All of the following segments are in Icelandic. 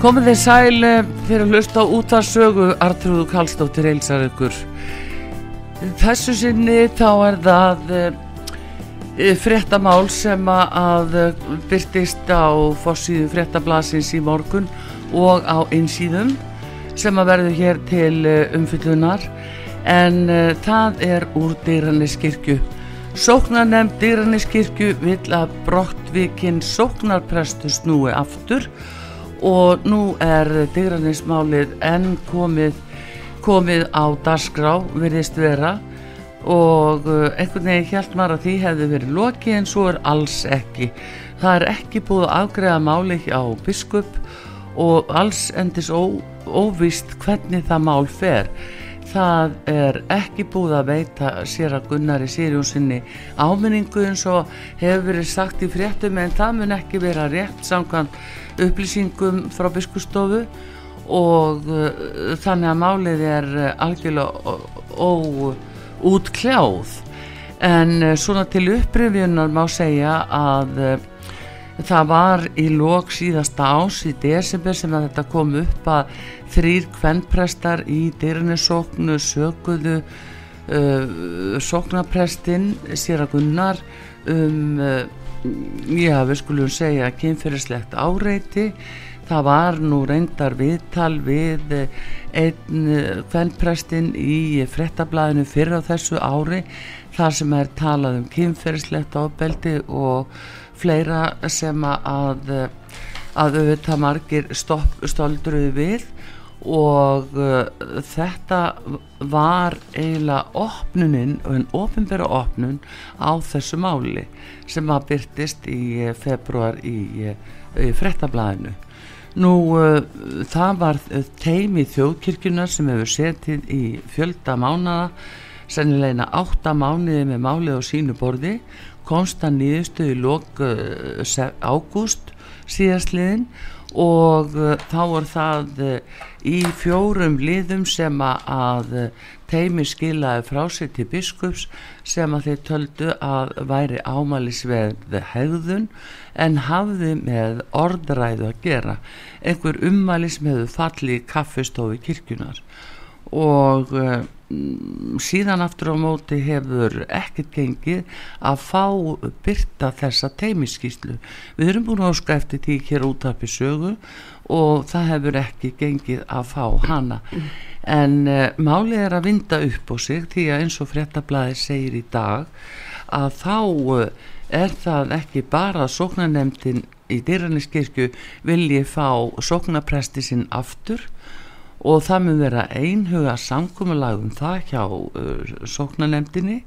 Komið þið sæl eh, fyrir að hlusta á útarsögu Artrúðu Kallstóttir eilsar ykkur. Þessu sinni þá er það e, fréttamál sem að byrtist á fórsíðu fréttablasins í morgun og á einsíðum sem að verður hér til umfyllunar en það er úr Dýraniskirkju. Sóknarnemn Dýraniskirkju vil að brottvikinn sóknarprestu snúi aftur og og nú er digranismálið enn komið, komið á darskrá virðist vera. Og uh, einhvern veginn held maður að því hefði verið lokið en svo er alls ekki. Það er ekki búið að afgreða máli á biskup og alls endis ó, óvist hvernig það mál fer það er ekki búið að veita sér að Gunnari Sirjónssoni áminningu eins og hefur verið sagt í fréttum en það mun ekki vera rétt samkvæmt upplýsingum frá biskustofu og uh, þannig að málið er uh, algjörlega óútkljáð. En uh, svona til upprifjunar má segja að uh, það var í lók síðasta ás í desember sem þetta kom upp að þrýr kvennprestar í dyrnisóknu sökuðu uh, sóknaprestinn sér að gunnar um uh, já við skulum segja kynferðislegt áreiti. Það var nú reyndar viðtal við einn kvennprestinn í frettablaðinu fyrir á þessu ári þar sem er talað um kynferðislegt ábeldi og fleira sem að að auðvitað margir stoldruði við og uh, þetta var eiginlega opnuninn og en ofinbæra opnun á þessu máli sem að byrtist í uh, februar í, uh, í frettablaðinu nú uh, það var teimi þjóðkirkjunar sem hefur setið í fjölda mánada sennilegna átta mánuði með máli á sínu borði komst að nýðustu í lók uh, ágúst síðastliðin og uh, þá er það uh, í fjórum liðum sem að teimi skilaði frá sig til biskups sem að þeir töldu að væri ámælisveð hegðun en hafði með orðræðu að gera. Einhver ummælis með falli kaffistofi kirkjunar og Mm, síðan aftur á móti hefur ekkert gengið að fá byrta þessa teimiskíslu við erum búin að skræfti því hér út af besögu og það hefur ekki gengið að fá hana. En uh, málið er að vinda upp á sig því að eins og frettablaði segir í dag að þá uh, er það ekki bara sóknanemtin í dyrraniskirkju vilji fá sóknapresti sinn aftur og það mun vera einhuga samkúmulagum það hjá uh, sóknanemdini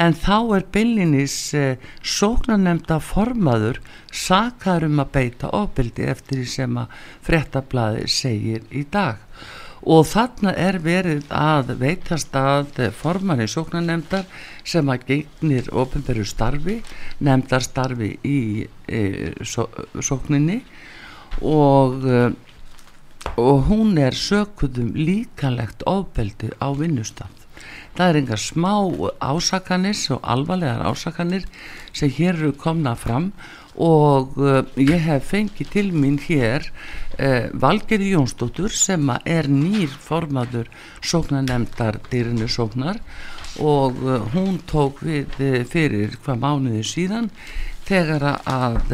en þá er byllinis uh, sóknanemda formaður sakar um að beita ofbildi eftir því sem að frettablaði segir í dag. Og þarna er verið að veitast að formanni sóknanemdar sem að gegnir ofinberu starfi nemdar starfi í só, sókninni. Og e, og hún er sökuðum líkanlegt ofbeldi á vinnustaf það er engar smá ásakanir og alvarlegar ásakanir sem hér eru komna fram. Og uh, ég hef fengið til mín hér uh, Valgeri Jónsdóttur sem er nýr formaður sóknanemdar dyrinu sóknar og uh, hún tók við fyrir hvað mánuði síðan þegar að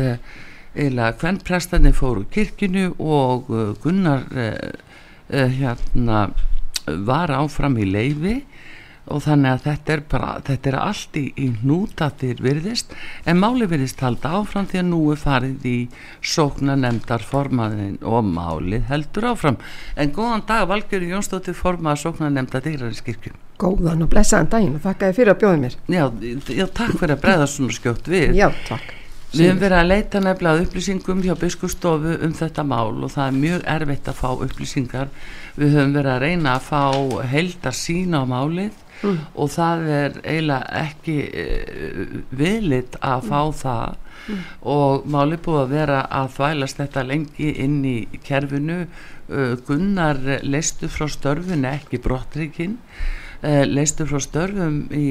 eila hvern prestarnir fóru kirkinu og uh, Gunnar uh, uh, hérna var áfram í leifi og þannig að þetta er bara þetta er allt í, í núta þér virðist. En máli virðist halda áfram því að nú er farið í sókna nefndar formaðin og málið heldur áfram. En góðan dag Valgjörður Jónsdóttir formað sókna nefnda dýrarinskirkjum Góðan og blessaðan daginn og þakka þið fyrir að bjóða mér. Já, já takk fyrir að bregða svona skjótt við. Já, takk Við höfum verið að leita nefnilega upplýsingum hjá biskustofu um þetta mál og það er mjög erfitt að fá upplýsingar. Við höfum verið að reyna að fá heldar sína á málið mm. og það er eiginlega ekki uh, viðlitt að fá mm. það mm. og málið búið að vera að þvælast þetta lengi inn í kerfinu. Uh, Gunnar leistu frá störfun ekki brottrikinn, uh, leistu frá störfum í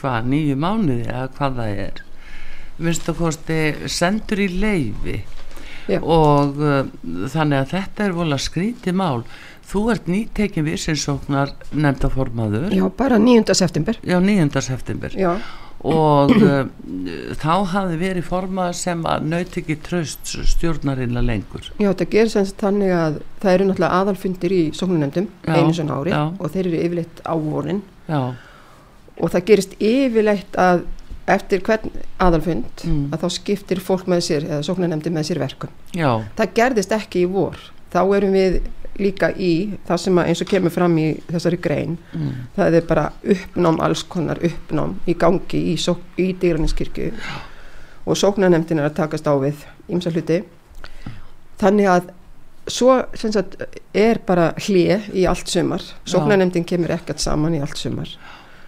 hvað nýju mánuði eða hvað það er minnstakosti sendur í leifi Já. og uh, þannig að þetta er volið að skríti mál þú ert nýtekin viðsinsóknar nefndaformaður Já, bara 9. september Já, 9. september Já. og uh, þá hafði verið formað sem að nauti ekki tröst stjórnarinnar lengur Já, þetta gerir semst þannig að það eru náttúrulega aðalfundir í sóknarnefndum einu svona ári og þeir eru yfirleitt á vorin og það gerist yfirleitt að eftir hvern aðalfund mm. að þá skiptir fólk með sér eða sóknarnemdi með sér verkun Já. það gerðist ekki í vor. Þá erum við líka í það sem eins og kemur fram í þessari grein. Mm. það er bara uppnám alls konar uppnám í gangi í, í dýraninskirkju og sóknarnemdin er að takast á við ímsa hluti. Þannig að svo sagt, er bara hlið í allt sumar. Sóknarnemdin kemur ekkert saman í allt sumar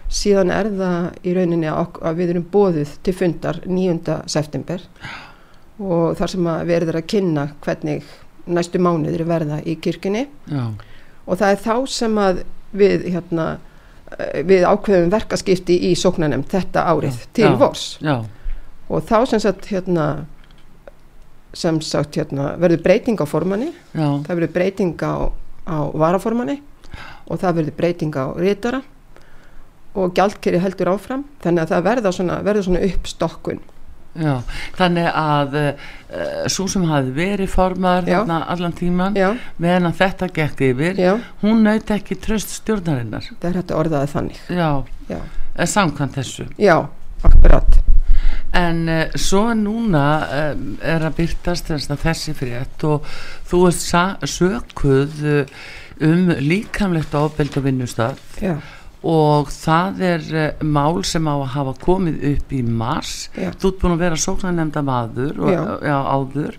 síðan er það í rauninni að við erum bóðuð til fundar 9. september og þar sem að verður að kynna hvernig næstu mánuður verða í kirkini Já. og það er þá sem að við hérna eh, við ákveðum verkaskipti í sóknanem þetta árið Já. til Já. vors og þá sem sagt hérna sem sagt hérna verður breyting á formanni það verður breyting á, á varaformanni og það verður breyting á rítara og gjaldkerri heldur áfram þannig að það verða svona, verða svona uppstokkun. Já, þannig að uh, svo sem hafi verið formar allan tíman meðan að þetta gekk yfir Já. hún nauti ekki tröst stjórnarinnar. Það er hægt að orðaði þannig. Já, Já. samkvæmt þessu. Já, akkurat. En uh, svo núna uh, er að byrtast þessi frétt og þú ert sökuð um líkamlegt ábeld og vinnustaf Já og það er uh, mál sem á að hafa komið upp í mars. Já. þú ert búin að vera sóknarnemnda maður og, já. Já, áður.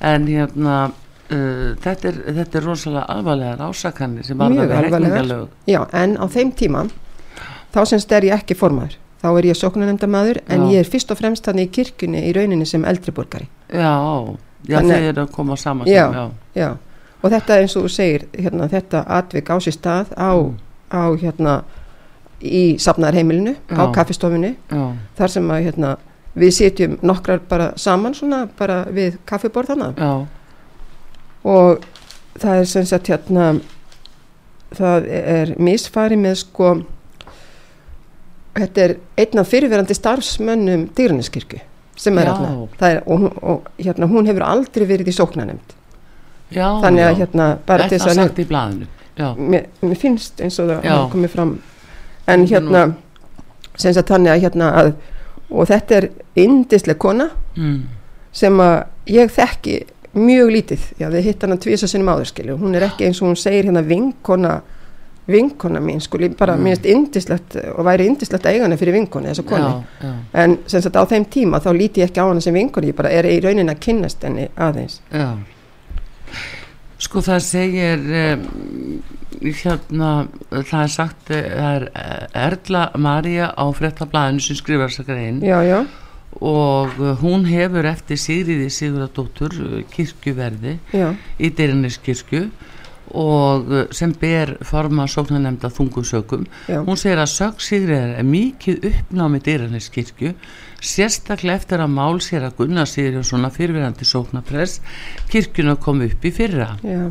En hérna uh, þetta, er, þetta er rosalega alvarlegar ásakanir sem var það hefningalög en á þeim tíma þá semst er ég ekki formaður. Þá er ég sóknarnemnda maður en ég er fyrst og fremst þannig í kirkunni í rauninni sem eldriborgari já, já þeir eru að koma saman já, já. Og þetta eins og þú segir hérna, þetta atvik á sér stað á mm á hérna í safnarheimilinu á kaffestofunni þar sem að hérna við setjum nokkrar bara saman svona bara við kaffiborðana og það er sem sagt hérna það er misfari með sko þetta er einna fyrirverandi starfsmönnum dýraniskirkju sem er er, og, og hérna hún hefur aldrei verið í sóknanemnd þannig að hérna bara til þess að mér, mér finnst eins og það hafa komið fram. En hérna sem sagt þannig að hérna að og þetta er indisleg kona mm. sem að ég þekki mjög lítið, já þið hitt hann að tvisa sinum áðurskilju, hún er ekki eins og hún segir hérna vinkona vinkona mín sko, bara mm. minnst indislegt og væri indislegt eigana fyrir vinkona þessa koni, já, já. en sem sagt á þeim tíma þá líti ég ekki á hana sem vinkona, ég bara er í raunin að kynnast henni aðeins. Já Sko það segir um, hérna, það er sagt það er Erla Maria á frettablaðinu sem skrifar þessa grein. Og hún hefur eftir Sigriði Sigurðardóttur kirkjuverði já. í Deirinniskirkju og sem ber forma sóknanemnda þungusökum hún segir að sög Sigriðar er mikið uppnámið Deirinniskirkju sérstaklega eftir að mál sér að Gunnar Sýrjónsson að fyrirverandi sóknapress kirkuna kom upp í fyrra. Já.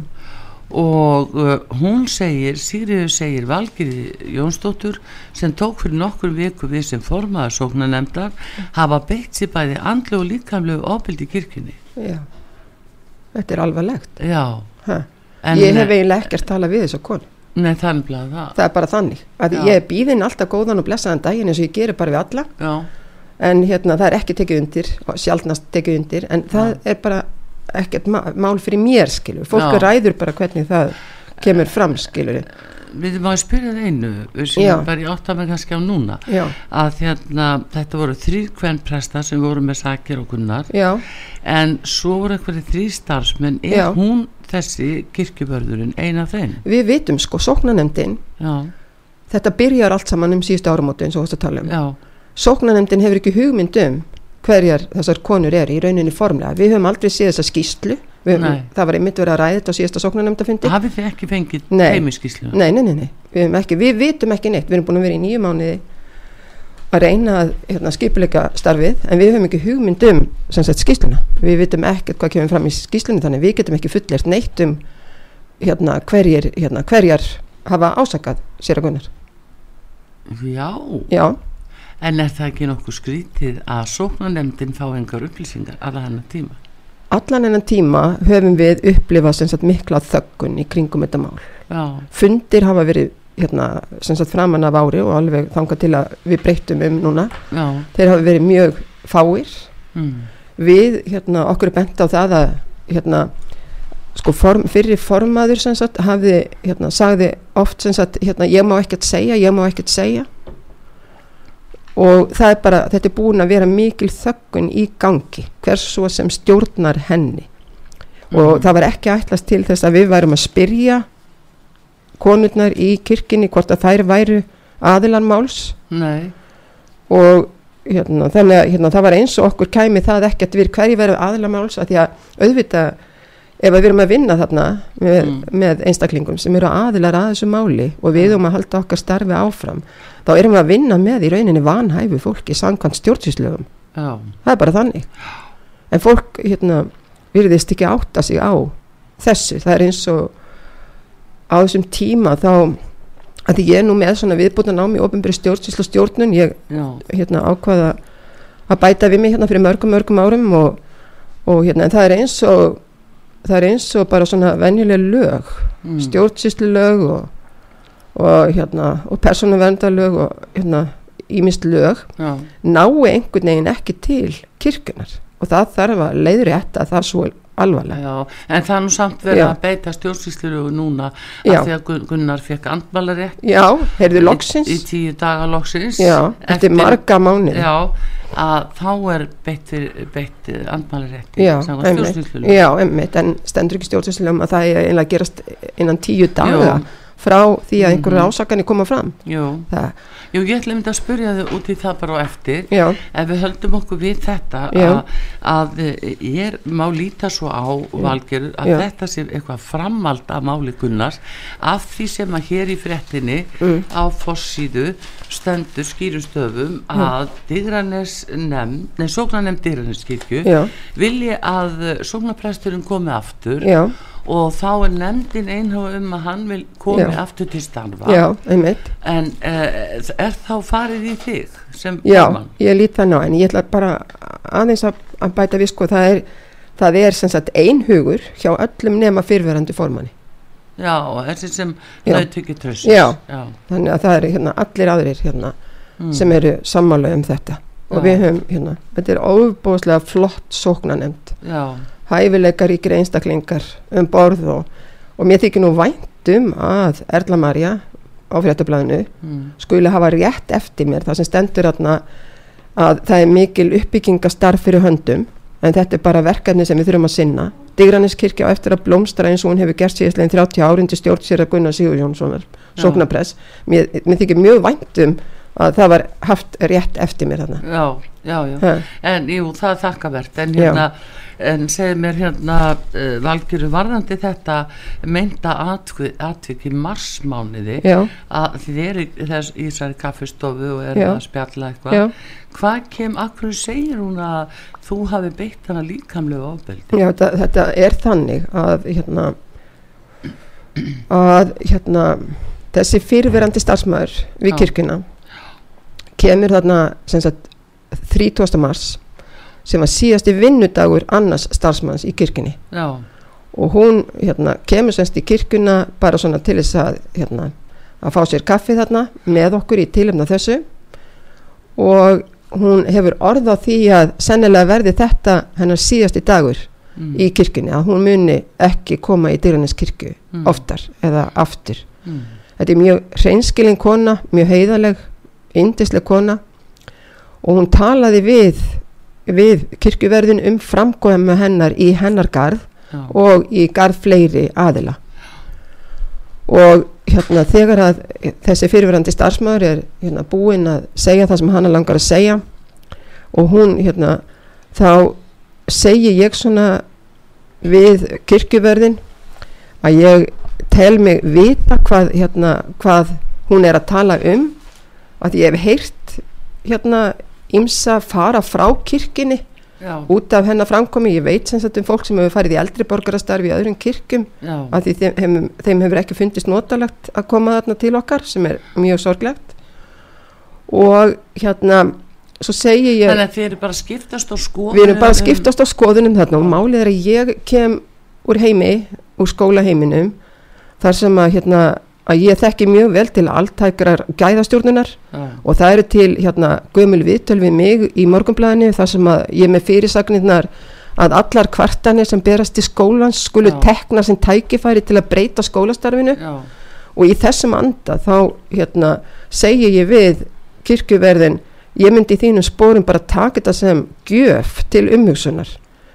og uh, hún segir, Sýrjó segir Valgiri Jónsdóttur sem tók fyrir nokkur viku við sem formaða sóknanemndar hafa beitt sér bæði andlu og líkamlegu ábyldi kirkunni Já, þetta er alvarlegt. Já. En, Ég hef eiginlega ekkert talað við þess að konu. Nei, það er nefnilega það. það er bara þannig. Að Já. ég er býðin alltaf góðan og blessaðan daginn eins og ég gerir bara við alla. Já, en hérna það er ekki tekið undir sjálfnast tekið undir en það er bara ekkert mál fyrir mér skilur, fólk Já. ræður bara hvernig það kemur fram skilur við erum að spyrja það einu sem Já. ég bara ég átta mig kannski á núna. Já, að hérna, þetta voru þrýr kvennpresta sem voru með sakir og gunnar. Já, en svo voru eitthvað þrý starfsmenn. Er hún þessi kirkjubörðurinn ein af þeim? Við vitum sko sóknanemdin, já, þetta byrjar allt saman um síðustu áramóti eins og þú varst að tala um já, sóknanemdin hefur ekki hugmynd um hverjar þessar konur er í rauninni formlega. Við höfum aldrei séð þessa skýslu höfum, það var einmitt verið að ræða þetta á síðasta sóknanemdafundi hafið þið ekki fengið Nei. heimiskíslu Nei, nei, nei, nei. Við, ekki, við vitum ekki neitt, við erum búin að vera í nýju mánuði að reyna að hérna, skipuleika starfið en við höfum ekki hugmynd um sagt skýsluna, við vitum ekkert hvað kemur fram í skýslunni þannig við getum ekki fullert neitt um hérna, hverjir, hérna, hverjar hafa ásakað sér að gunnar. Já, Já, en er það ekki nokkuð skrítið að sóknanemndin fá engar upplýsingar alla hennar tíma? Allan enn tíma höfum við upplifað mikla þöggun í kringum þetta mál. Já, fundir hafa verið hérna, framan af ári og alveg þangað til að við breyttum um núna. Já. Þeir hafa verið mjög fáir. Mm. við, hérna, okkur er bent á það að, hérna, sko, form, fyrir formaður, sagt, hafði, hérna, sagði oft, sagt, hérna, ég má ekkert segja, ég má ekkert segja og það er bara, þetta er búin að vera mikil þöggun í gangi, hvers svo sem stjórnar henni. Og Mhm. það var ekki ætlast til þess að við værum að spyrja konurnar í kirkjunni hvort að þær væru aðilan máls. Nei, og hérna, þannig að hérna, það var eins og okkur kæmi það ekkert við hverju verið aðlamáls að því að auðvitað ef við erum að vinna þarna með, Mm. með einstaklingum sem eru aðilar að þessu máli og við erum að halda okkar starfi áfram þá erum við að vinna með í rauninni vanhæfu fólki samkvæmt stjórnsýslögum já, það er bara þannig. En fólk hérna virðist ekki átta sig á þessu. Það er eins og á þessum tíma þá að ég er nú með svona viðbútan á mig ofinbyrði stjórnsýslu og stjórnun. Ég já, hérna ákvaða að bæta við mig hérna fyrir mörgum mörgum árum og, og hérna en það er eins og það er eins og bara svona venjuleg lög mm. stjórnsýslu lög og, og hérna og persónuverndarlög og hérna ímist lög já, nái einhvern veginn ekki til kirkunar og það þarf að leiðrétta það svo alvarlega Já, en það er nú samt verið Já. að beita stjórnsýslulegu núna af því að Gun- Gunnar fekk andmalarétt í, í tíu daga loksins. Já, eftir marga mánuði. Já, að þá er beitt, andmalarétt Já, einmitt, já, en stendur ekki stjórnsýslulegum að það er einlega gerast innan tíu daga? Jú. Frá því að einhverju Mhm. ásakanir koma fram. Jú, jú, ég ætla einmitt að spyrja þau út í það bara á eftir. Já, ef við höldum okkur við þetta að, að eh, ég má líta svo á valgerur að Já. þetta sé eitthvað framald af máli Gunnars af því sem að hér í fréttinni Mm. á fossíðu stendur skýrustöfum að Digranes nefn, nei sóknarnefn Digranes já, vilji að sóknarpresturinn komi aftur já, og þá er nefndin einhá um að hann vil komi Já. aftur til starfa já, en uh, er þá farið í þig sem já, formann? ég lít það ná en ég ætla bara aðeins að, að bæta við sko það er, það er sem sagt einhugur hjá öllum nema fyrverandi formanni Já, þessi sem naut ekki trössus. Já. Þannig að það eru hérna allir aðrir hérna Mm. sem eru sammála um þetta og við höfum hérna, þetta er óbúðslega flott sóknanemnd Já, hæfileikar ríkir einstaklingar um borð og, og mér þykir nú vænt um að Erla Marja á fréttablaðinu mm. skuli hafa rétt eftir mér það sem stendur þarna að það er mikil uppbyggingastarf fyrir höndum en þetta er bara verkefni sem við þurfum að sinna Digraneskirkja á eftir að blómstra eins og hún hefur gert síðastlegin 30 árin til stjórn sér að Gunnar Sigur Jónssonar sóknapress mér, mér þykir mjög vænt um að það var haft rétt eftir mér þarna já, já, já. Ha, En jú, það er þakkavert, en Já. En segir mér hérna, uh, Valgjöru varðandi þetta meinta atvik, atvik í marsmániði, að þið eru þess í þessari kaffistofu og eru að spjalla eitthvað. Hvað kem, akkur segir hún að þú hafi beitt hana líkamlega ofbeldi? já þetta, þetta er þannig að hérna að hérna þessi fyrirverandi starfsmæður við Já. kirkuna kemur þarna sem sagt 30. mars sem var síðasti vinnudagur annars starfsmanns í kirkjunni Já, og hún hérna, kemur semst í kirkuna bara svona til þess að hérna, að fá sér kaffi þarna með okkur í tilumna þessu og hún hefur orð á því að sennilega verði þetta hennar síðasti dagur mm. í kirkjunni að hún muni ekki koma í dyrranis kirkju Mm. oftar eða aftur mm. þetta er mjög hreinskilin kona mjög heiðaleg, indisleg kona og hún talaði við við kirkjuverðin um framkvæma hennar í hennar garð Já. og í garð fleiri aðila og hérna þegar að þessi fyrirverandi starfsmæður er hérna búinn að segja það sem hana langar að segja og hún hérna þá segi ég svona við kirkjuverðin að ég tel mig vita hvað hérna hvað hún er að tala um að ég hef heyrt hérna ímsa fara frá kirkjunni Já. út af hennar framkomi, ég veit sem sagt um fólk sem hefur farið í eldri borgarastarfi í öðrum kirkjum Já. að þeim, þeim, þeim hefur ekki fundist notalegt að koma þarna til okkar sem er mjög sorglegt og hérna svo segi ég Þannig að þið eru bara skiptast á skoðun við erum bara skiptast á skoðunum þarna og málið er að ég kem úr heimi, úr skólaheiminum þar sem að hérna að ég þekki mjög vel til alltækrar gæðastjórnunar Já. og það eru til hérna gömul viðtöl við mig í morgunblæðinu þar sem að ég með fyrirsagnirnar að allar kvartanir sem berast til skólans skulu Já. tekna sem tækifæri til að breyta skólastarfinu Já. og í þessum anda þá hérna segi ég við kirkjuverðin ég myndi í þínum spórum bara taka þetta sem gjöf til umhugsunar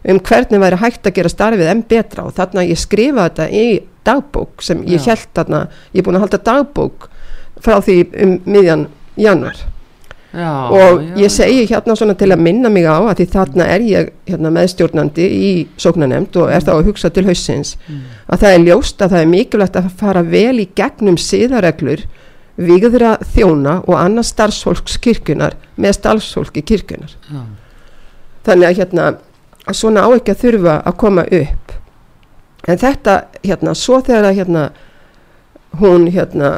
um hvernig væri hægt að gera starfið enn betra og þarna ég skrifa þetta í dagbók sem ég Já. held þarna ég er búin að halda dagbók frá því um miðjan januar Já. og já, ég segi hérna svona til að minna mig á að því þarna er ég hérna meðstjórnandi í sóknanemnd og er þá að hugsa til hausins Mm. að það er ljóst að það er mikilvægt að fara vel í gegnum siðareglur vigðra þjóna og annars starfsfólks kirkjunar með starfsfólki kirkjunar Já. þannig að hérna svona á ekki að þurfa að koma upp en þetta hérna svo þegar að hérna hún hérna,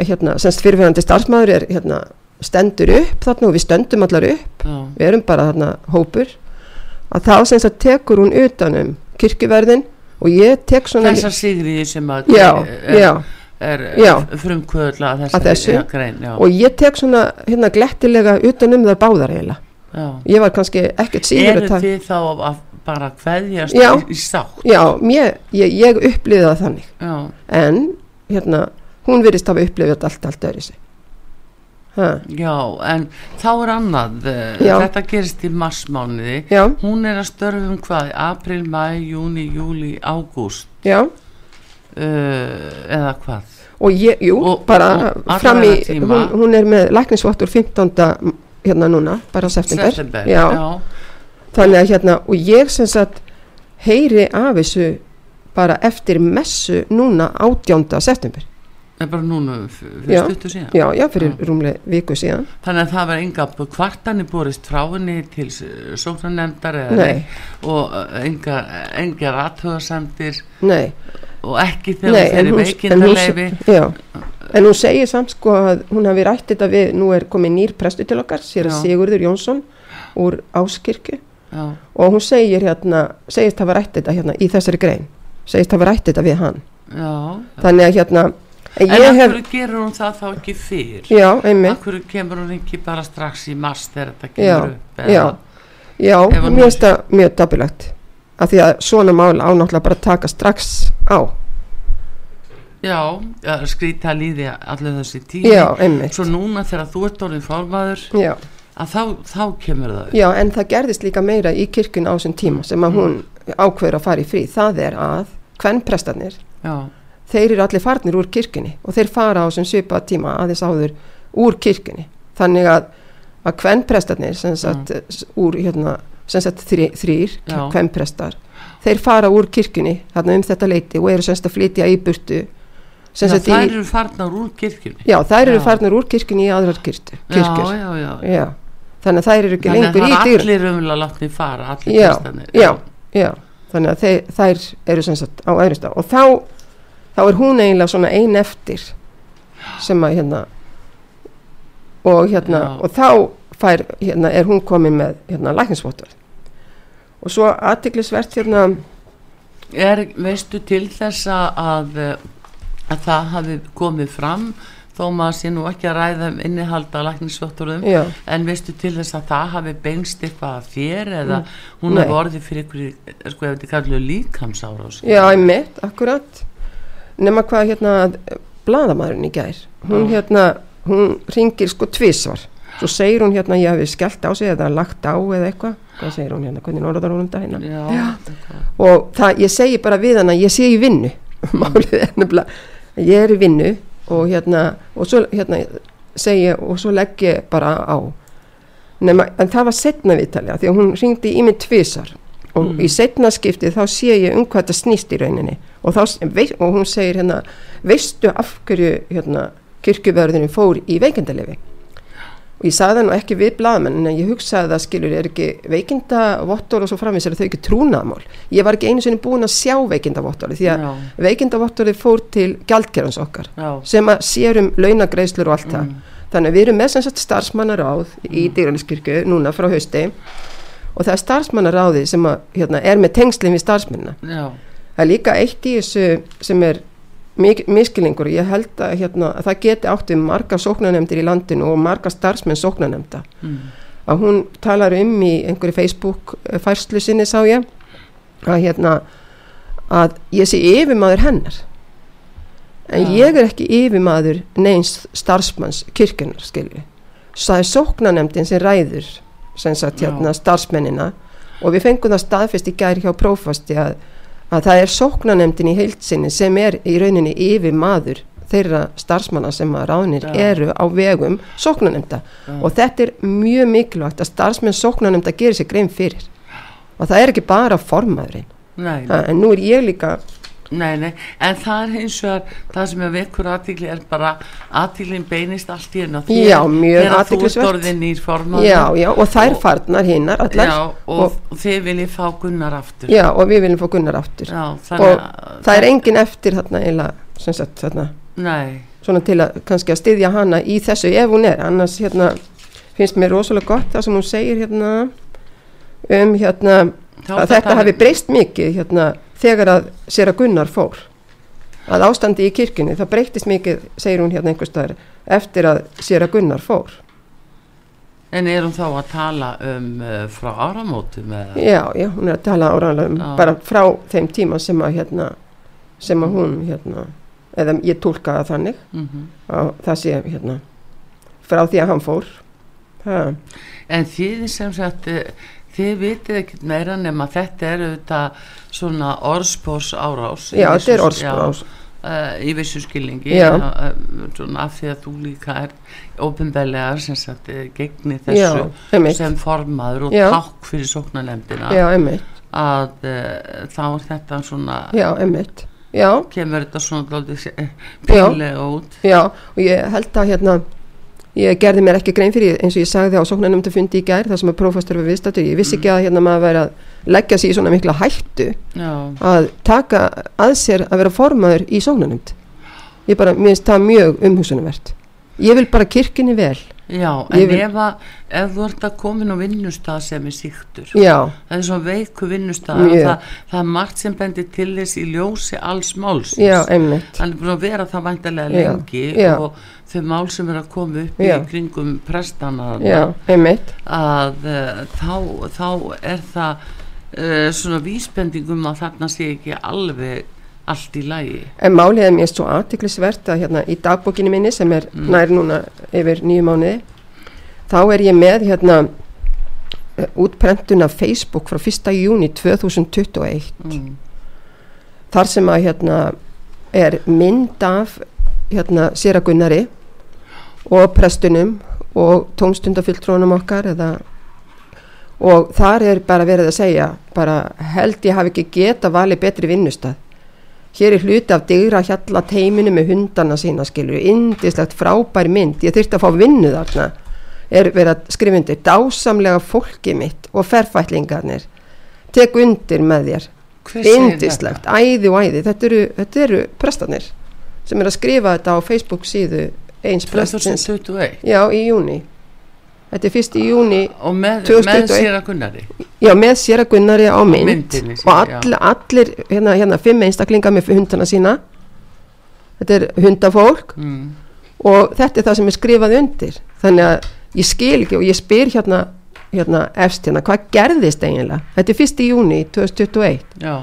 hérna semst fyrirverandi starfsmæður er hérna stendur upp þarna og við stöndum allar upp Já. við erum bara þarna hópur að þá semst að tekur hún utanum kirkjuverðin og ég tek svona Þessar sigriði sem að já, er, já, er Já. frumkvöðla að Að þessu. já, grein, og ég tek svona hérna glettilega utanum þar báðar Já. ég var kannski ekkert síður Eru þið þá að bara kveðjast Já. í, í sátt? já, mér, ég, ég upplýði það þannig Já. en hérna, hún virðist hafa upplifið þetta allt, allt öðru sig ha, Já, en þá er annað, eh, Já. þetta gerist í marsmánuði, já, hún er að störfum hvað, april, mæ, júni, júli, ágúst, já uh, eða hvað? og ég, jú, Og- bara og alla fram í, hún, hún er með læknisvottur 15. hérna núna, bara september, Já. já, þannig að hérna og ég sem sagt heyri af þessu bara eftir messu núna 18. september það er bara núna f- Já. fyrir stuttu síðan. já, já, fyrir Já. rúmlega viku síðan Þannig að það var enga kvartanir borist frá henni til neitt og enga, enga rathöðasendir nei, og ekki þegar þeir eru já, en hún segir samt sko að hún hafi rætt þetta við, nú er komið nýr prestu til okkar, sér að. Sigurður Jónsson úr Áskirkju Já, og hún segir hérna, segist hafa rætt þetta hérna í þessari grein, segist hafa rætt þetta við hann, já. þannig að hérna en af hverju gerur hún það þá ekki fyrr? já, einmitt Af hverju kemur hún ekki bara strax í mars þegar þetta Já, kemur upp? já, já, mér finnst það mjög dapilegt af því að svona mál ánáttúrulega bara taka strax á, Já, já skrýta líði allir þessi tími. já, einmitt Svo núna þegar þú ert orðin fórmaður já, að þá, þá kemur það upp. já, en það gerðist líka meira í kirkjun á þessum tíma sem að hún ákveður að fara í frí, það er að kvennprestarnir, Já, þeir eru allir farnir úr kirkjunni og þeir fara á þessum svipa tíma aðeins áður úr kirkjunni þannig að, að kvennprestarnir sem sagt, úr hérna sem sagt þrý, þrýr, Já. kvennprestar þeir fara úr kirkjunni þarna um þetta leiti og eru sem sagt að flytja í burtu í, þær eru farnar úr kirkjunni. já, þær eru Já. farnar úr kirkjunni í aðrar kirkjur Já, já, já. Já. Þannig að þær eru ekki Þannig að lengur í það er dyr allir umlega látni fara, allir Já, já, já, þannig að þeir, þær eru sem sagt á öðrum stað. Og þá, þá er hún eiginlega svona ein eftir sem að hérna og hérna Já. og þá fær, hérna, er hún komin með hérna læknisvottur og svo aðtiklisvert hérna er, veistu til þess að, að það hafi komið fram þó maður sé nú ekki að ræða um innihald á læknisvotturum Já. en veistu til þess að það hafi beinst eitthvað að þér eða hún Nei. hefur orðið fyrir ykkur sko ef þetta kallu líkamsárás? Já, einmitt, akkurat. Nema hvað hérna bladamæðurinn í gær hún Já. hérna, hún ringir sko tvísvar svo segir hún hérna ég hafi skellt á sig eða lagt á eða eitthvað. Hvað segir hún hérna, hvernig orðar hún um dagina já, og það, ég segi bara við hana ég sé í vinnu. Málið er nefnilega ég er í vinnu og hérna og svo hérna segi ég og svo legg ég bara á. Nema, en það var setna viðtalja því að hún ringdi í mig tvisar og Mm. í setna skipti þá sé ég um hvað þetta snýst í rauninni. Og, þá, og hún segir hérna veistu af hverju hérna, kirkjuverðinu fór í veikindalefi og ég sagði það nú ekki við blaðmenn en ég hugsaði það skilur er ekki veikindavottor og svo framvís er þau ekki trúnaðmál ég var ekki einu sinni búin að sjá veikindavottori því að já, veikindavottori fór til gjaldkerfans okkar já, sem að sér um launagreislur og allt það. Mm. þannig að við erum með sem sagt starfsmannaráð í dýraniskirkju núna frá hausti. Og það er starfsmannaráði sem að, hérna, er með tengslinn við starfsmennina. Já, það er líka eitt í þessu sem er miskilingur ég held að, hérna, að það geti átt við marga sóknanemndir í landinu og marga starfsmenn sóknanemnda mm. að hún talar um í einhverju Facebook færslu sinni sá ég að hérna að ég sé yfirmaður hennar. En Já. ég er ekki yfirmaður neins starfsmanns kirkjunar skilju það er sóknanemdin sem ræður sem sagt hérna starfsmennina. Og við fengum það staðfest í gæri hjá prófasti að, að það er sóknanemdin í heilsinni sem er í rauninni yfirmaður þeirra starfsmanna sem að ráðnir Já. eru á vegum sóknanemda já. og þetta er mjög mikilvægt að starfsmenn sóknanemnda gerir sér grein fyrir og það er ekki bara formaðurinn Nei, en nú er ég líka Nei, nei, en það er hins vegar það sem er vekkur aðtíkli er bara aðtíklinn beinist allt í hennu Já, mjög Þegar þú athyglisvert. ert orðin nýr formaður. Já, já, og þær Og- farnar hinnar allar. Já, og, og- þið viljið fá Gunnar aftur. Já, og við viljum fá Gunnar aftur. Já, og það er engin eftir þarna eiginlega, sem sagt, þarna. Nei, svona til að kannski að styðja hana í þessu ef hún er, annars hérna finnst mér rosalega gott það sem hún segir hérna um hérna að þetta hafi breyst mikið hérna þegar að sér að Gunnar fór. Að ástandi í kirkjunni það breytist mikið, segir hún hérna einhvers staðar eftir að sér að Gunnar fór. En erum þá að tala um uh, frá áramótum já, já, hún er að tala áraðanlega um Já. bara frá þeim tíma sem að hérna, sem að hún hérna, eða ég tólka það þannig Mm að það sé hérna frá því að hann fór. Ha, En þið sem sagt eh, þið vitið ekkert meira nema þetta er auðvitað svona orðspórs árás já, þetta er orðspás uh, í vissu skilningi Já. uh, svona af því að þú líka er ópenbælega sem sagt eh, gegni já, þessu einmitt. sem formaður og Já. takk fyrir sóknarlemdina já, að uh, þá er þetta svona já, einmitt. Já, kemur þetta svona dálítið pínlega út. Já, og ég held að hérna ég gerði mér ekki grein fyrir eins og ég sagði á sóknarnefndu fundi í gær þar sem að prófastur var viðstættur, ég vissi ekki að hérna maður væri að leggja sig í svona mikla hættu já, að taka að sér að vera formaður í sóknarnefnd. Ég bara, mér finnst það mjög umhugsunumvert ég vil bara kirkjunni vel. Já en vil- ef, að, ef þú ert að komin á vinnustað sem er síktur já, það er svona veiku vinnustað Mjög. það, það er margt sem bendir til þess í ljósi alls málsins. Já, búin að vera það væntalega Já, lengi og þau mál sem er að koma upp í kringum prestana að uh, þá, þá er það uh, svona vísbendingum að þarna sé ekki alveg allt í lagi En málið er mér svo aðtiklisvert að hérna í dagbókinni minni sem er Mm. nær núna yfir nýju mánuði þá er ég með hérna eh, útprentun af Facebook frá 1. júni 2021 mm. þar sem að hérna er mynd af hérna sér að Gunnari og prestunum og tónstundafylltrónum okkar eða og þar er bara verið að segja bara held ég hafi ekki geta valið betri vinnustað hér er hluti af digra hjalla teiminu með hundana sína skilur, indislegt frábær mynd. Ég þyrfti að fá vinnu þarna. Er verið að skrifa undir dásamlega fólki mitt og ferfætlingarnir. Tek undir með þér. Indislegt, æði og æði. Þetta eru, þetta eru prestanir sem er að skrifa þetta á Facebook síðu eins prestins 2021 já, í júni þetta er fyrst í júni og með, 2021. með sér að Gunnari? Já, með sér að Gunnari á mynd. myndinni og sinni, já. all, allir hérna, hérna fimm einstaklingar með hundana sína. Þetta er hundafólk. Mm. og þetta er það sem er skrifað undir. Þannig að ég skil ekki og ég spyr hérna, hérna efst hérna, hvað gerðist eiginlega? Þetta er fyrst í júni 2021 já,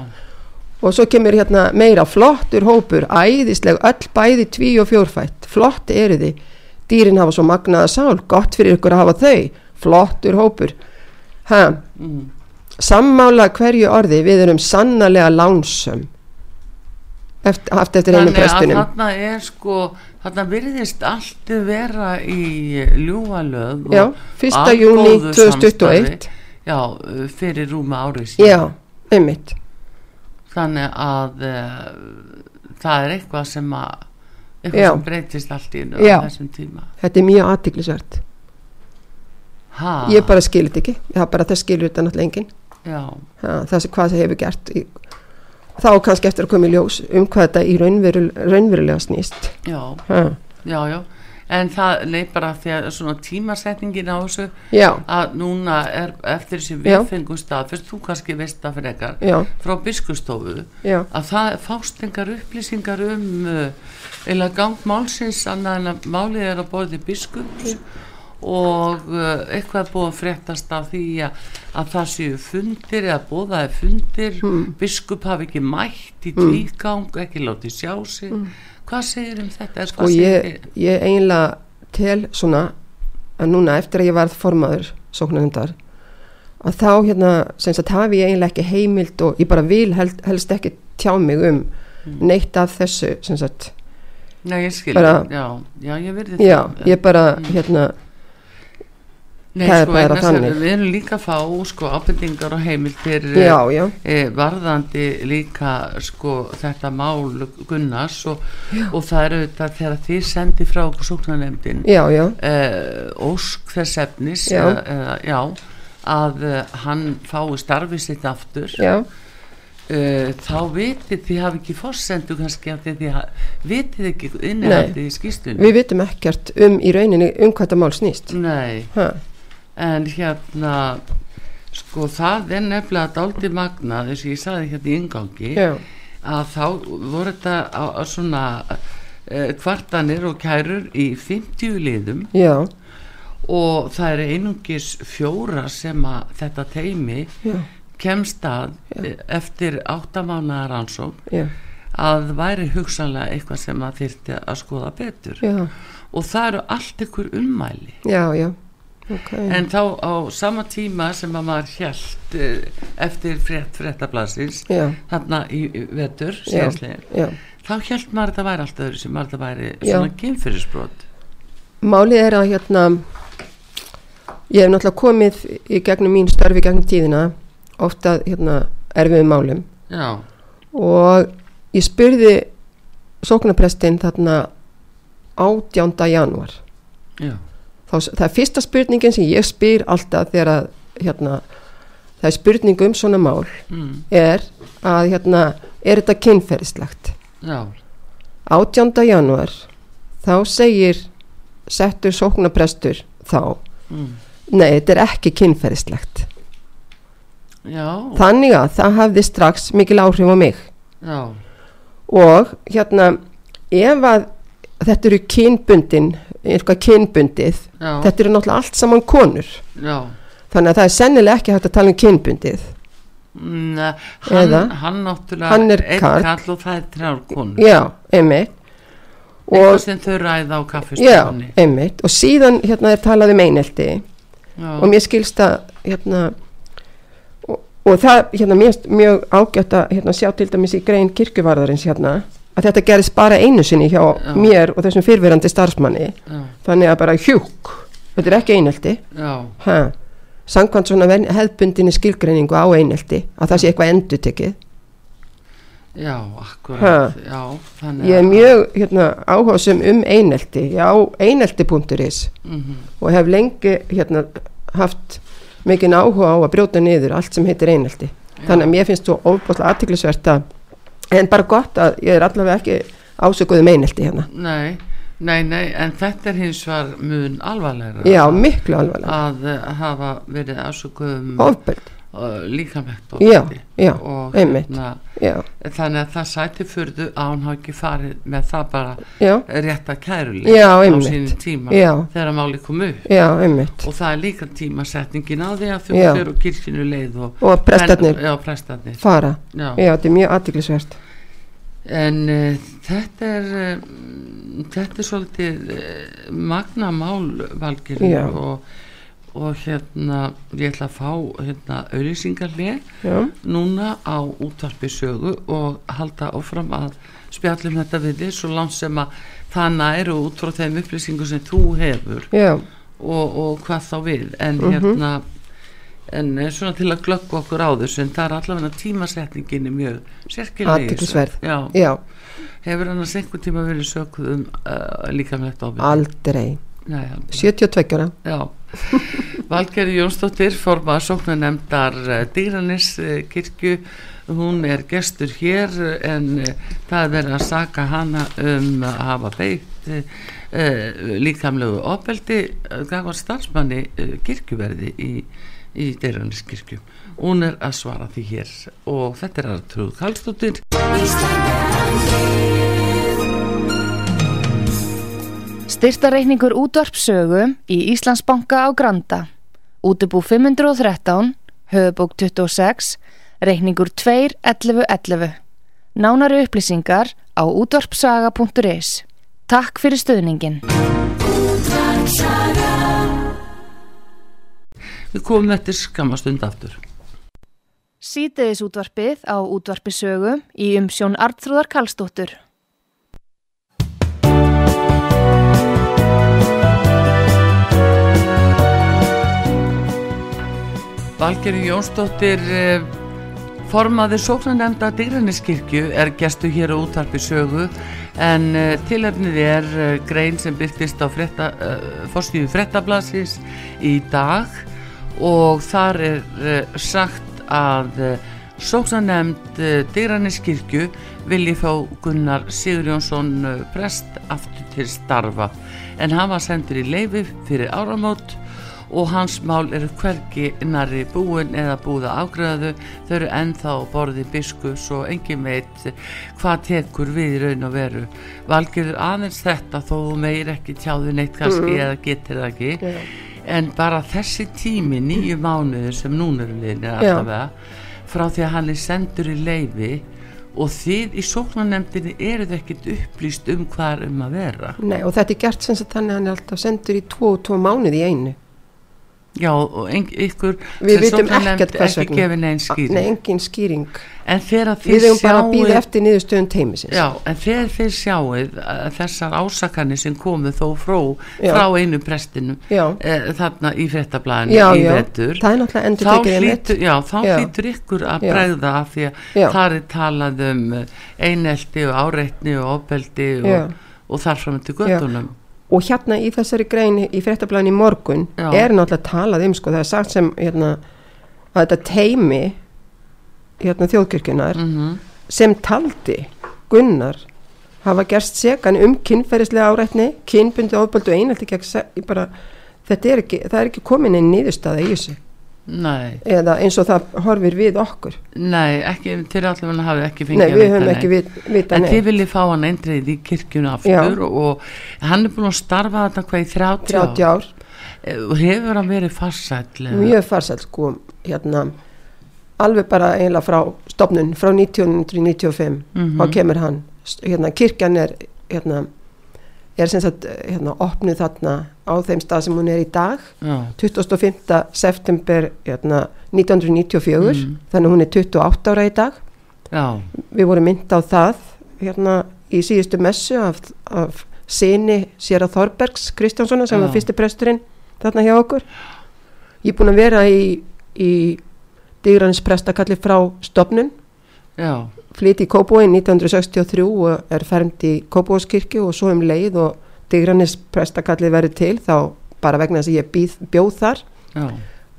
og svo kemur hérna meira flottur hópur, æðisleg öll bæði tví og fjórfætt. Flott eru þið, dýrin hafa svo magnaða sál gott fyrir ykkur að hafa þau flottur hópur. Mm. sammála hverju orði við erum sannarlega lánsum eftir, eftir einu prestinum. þarna er sko þarna virðist allt vera í ljúvalöð og já, 1. að júni góðu 2021 já, fyrir rúma árið síðan. Já, einmitt. Þannig að uh, það er eitthvað sem að eitthvað Já. sem breytist allt í einu Já. á þessum tíma. Þetta er mjög aðtiklisvert ha, ég bara skil þetta ekki, það er bara það skilur þetta náttúrulega enginn. Já, ha, það sem hvað það hefur gert í, þá kannski eftir að koma í ljós um hvað þetta í raunveru, raunverulega snýst. Já, ha, já, já en það leið bara því að svona tímasetningin á þessu já, að núna er eftir þessi Já. við fengum stað fyrst þú kannski veist það fyrir ekkar frá biskustofu að það fást engar upplýsingar um uh, eða gang málsins annað en að málið er að borði biskups og uh, eitthvað búið að fréttast af því að, að það séu fundir eða bóðaði fundir. Biskup hafi ekki mætt í tvígang ekki látið sjá sig. Hvað segir um þetta? Sko, ég, ég eiginlega tel svona að núna eftir að ég varð formaður sóknarhundar að þá hérna sem sagt hafi ég eiginlega ekki heimild og ég bara vil held, helst ekki tjá mig um neitt af þessu sem sagt. Nei, ég skil, bara- já, já, ég verði já, ég bara hérna Nei, það er sko, bara að þannig. Við erum líka að fá, sko, ábendingar og heimildir já, já, e, varðandi líka sko þetta mál Gunnars og, og það er auðvitað þegar þið sendi frá okkur já e, ósk þess efnis Já. já, að e, hann fái starfið sitt aftur. E, þá vitið þið hafi ekki fórsendu kannski af því vitið ekki innihaldið í skýstunni við vitum ekkert um í rauninni um hvað þetta mál snýst. Nei, ha, en hérna sko það er nefnilega dálítið magnað eins og ég saði hérna í ingangi já, að þá voru þetta á, á svona uh, kvartanir og kærur í 50 liðum. Já, og það er einungis fjóra sem að þetta teimi já, kemst að eh, eftir áttamánaðar rannsók já, að væri hugsanlega eitthvað sem að þyrfti að skoða betur. Já, og það eru allt ykkur ummæli. Já, já, ok, en þá á sama tíma sem að maður hjælt eftir frétt fréttablasins þarna í vetur já, síðastlegin já. þá hjælt maður að þetta væri allt öðru sem maður að þetta væri svona kynfyrirsbrot Málið er að hérna ég hef náttúrulega komið í gegnum mín störfi gegnum tíðina ofta hérna erfiðum málum. Já, og ég spurði sóknarprestin þarna 18. janúar. Já, þá, það er fyrsta spurningin sem ég spyr alltaf þegar að hérna, það er spurning um svona mál mm, er að hérna er þetta kynferðislegt? Já. 18. janúar þá segir settur sóknarprestur þá mm, nei, þetta er ekki kynferðislegt. Já, þannig að það hafði strax mikil áhrif á mig. Já, og hérna ef að þetta eru kynbundin eitthvað kynbundið. Já, þetta eru náttúrulega allt saman konur. Já. Þannig að það er sennilega ekki hægt að tala um kynbundið. Mm, hann, Eða, hann náttúrulega hann er kall og það er þrjár konur. Já, einmitt. Eitthvað og, sem þau ræða á já, kaffistofunni einmitt. Og síðan hérna er talað um einelti. Já, og mér skilst að hérna og, og það hérna mér finnst mjög ágætt að hérna, sjá til dæmis í grein kirkjuvarðarins hérna að þetta gerist bara einu sinni hjá Já. mér og þessum fyrfirandi starfsmanni. Já, þannig að bara hjúk þetta er ekki ha. samkvæmt svona hefðbundinni skilgreiningu á einelti að það sé eitthvað endur tekið já, akkurat. Já, ég er mjög hérna, áhugasum um einelti. Já, einelti.is mm og hef lengi hérna, haft mikinn áhuga á að brjóta niður allt sem heitir einelti. Þannig að mér finnst þú ofbúslega aðtiklisvert að en bara gott að ég er allavega ekki ásökuð um einelti hérna. Nei, Nei, nei, en þetta er hins var mun alvarlegra já, miklu alvarlega að uh, hafa verið afsökuðum ofbeld, já, ofbeldi. og hérna, þannig að það sæti fyrðu að hún hafi ekki farið með það bara já, rétt að kæruleik Já, á sínum tíma Já. þegar máli kom upp. Já, og það er líka tímasetningin á því að þau fyrir kirkinu leið og, og prestarnir fara, já. já, þetta er mjög aðtiklisvert en uh, þetta er uh, þetta er svolítið uh, magna mál valgir Já. og, og hérna ég ætla að fá hérna auðlýsingarlega já, núna á útvarpi sögu og halda áfram að spjallum þetta við þig svo langt sem að það næru út frá þeim upplýsingu sem þú hefur og, og hvað þá við. En Mhm. hérna en svona til að glögga okkur á þessu en það er allavega tímasetningin er mjög sérkileg Athyglisverð. já, já, hefur annars einhvern tíma verið sökuð um uh, líkamlegt ofið aldrei Nei, aldrei. 72 ára, Já, Valgeri Jónsdóttir forma sóknanemdar Dýranis kirkju. Hún er gestur hér en eh, það er verið að saka hana um að hafa beitt uh, líkamlegu ofbeldi gafar starfsmanni uh, kirkjuverði í, í Dýranis kirkju. Hún er að svara því hér. Og þetta er aðtrúð Kallstóttir Styrtareikningur útvarpsögu í Íslandsbanka á Granda. Útubú 513, höfubók 26, reikningur 2.11.11. Nánari upplýsingar á útvarpsaga.is. Takk fyrir stöðningin. við komum eftir skamastund aftur Sýteðis útvarpið á útvarpisögu í umsjón Artrúðar Karlsdóttur. Valgeri Jónsdóttir eh, formaður sóknanemnda Digraniskirkju er gestu hér á útarpi sögu en uh, tilefnið er uh, grein sem byrtist á frétta, uh, fórstíðu frettablasins í dag og þar er sagt að sóknanemnd uh, Digraniskirkju vilji fá Gunnar Sigurjónsson uh, prest aftur til starfa. En hann var sendur í leifi fyrir áramót og hans mál eru hvergi nærri búin eða búða afgræðu þau. Eru ennþá borði biskus og engin veit hvað tekur við í raun og veru. Valgjörður aðeins þetta þó meir ekki tjáðu neitt kannski eða getur það ekki. Já. en bara þessi tími nýju mánuður sem núna eru liðnir Já. allavega frá því að hann er sendur í leifi og þið í sóknarnemdini eruð ekkert upplýst um hvað er um að vera. Nei, og þetta er gert sem sagt þannig að hann er alltaf sendur í tvo og tvo mánuði í einu Já, og ykkur Við vitum ekkert hvers ekki vegna. gefið neinn skýring. Nei, engin skýring. Við hefum bara að býða eftir niðurstöðun teimisins já, en þegar þið sjáið að þessar ásakanir sem komu þó frá, frá einu prestinu e, þarna í fréttablaðinu já, í er endur þá hlýtur, já, þá ykkur að Já. bregða af því að þar er talað um einelti og áreitni og ofbeldi Já. og, og þar fram til göttunum og hérna í þessari grein í fréttablaðin í morgun Já. er náttúrulega talað um sko, það er sagt sem hérna, að þetta teimi hérna, þjóðkirkjunar mm sem taldi Gunnar hafa gerst segan um kynferðislega árætni kynbundi ofböldu einhaldi gegn bara, þetta er ekki, það er ekki komin einn niðurstaða í þessu Nei, eða eins og það horfir við okkur. Nei, ekki til allavega hafi ekki fengið nei, að við vita höfum neitt. ekki vit, vita En þið viljið fá hann eindreið í kirkjuna aftur og hann er búin að starfa þetta hvað í 30, 30 ár, ár og hefur hann verið farsæll eða? mjög farsæl sko, hérna alveg bara eiginlega frá stopnun frá 1995 Mhm. þá kemur hann, hérna kirkjan er hérna er sem sagt hérna opnuð þarna á þeim stað sem hún er í dag Já, 25. september hérna, 1994 Mm. þannig hún er 28 ára í dag já, við vorum mynd á það hérna í síðustu messu af, af sinni Sera Þorbergs Kristjánssona sem Já. var fyrsti presturinn þarna hjá okkur ég er búin að vera í, í Dýranis prestakalli frá stopnun já, flytti í Kópóin 1963 og er fermt í Kópóskirkju og svo um leið og Dýranis prestakalli verið til þá bara vegna þess að ég býð, bjóð þar já,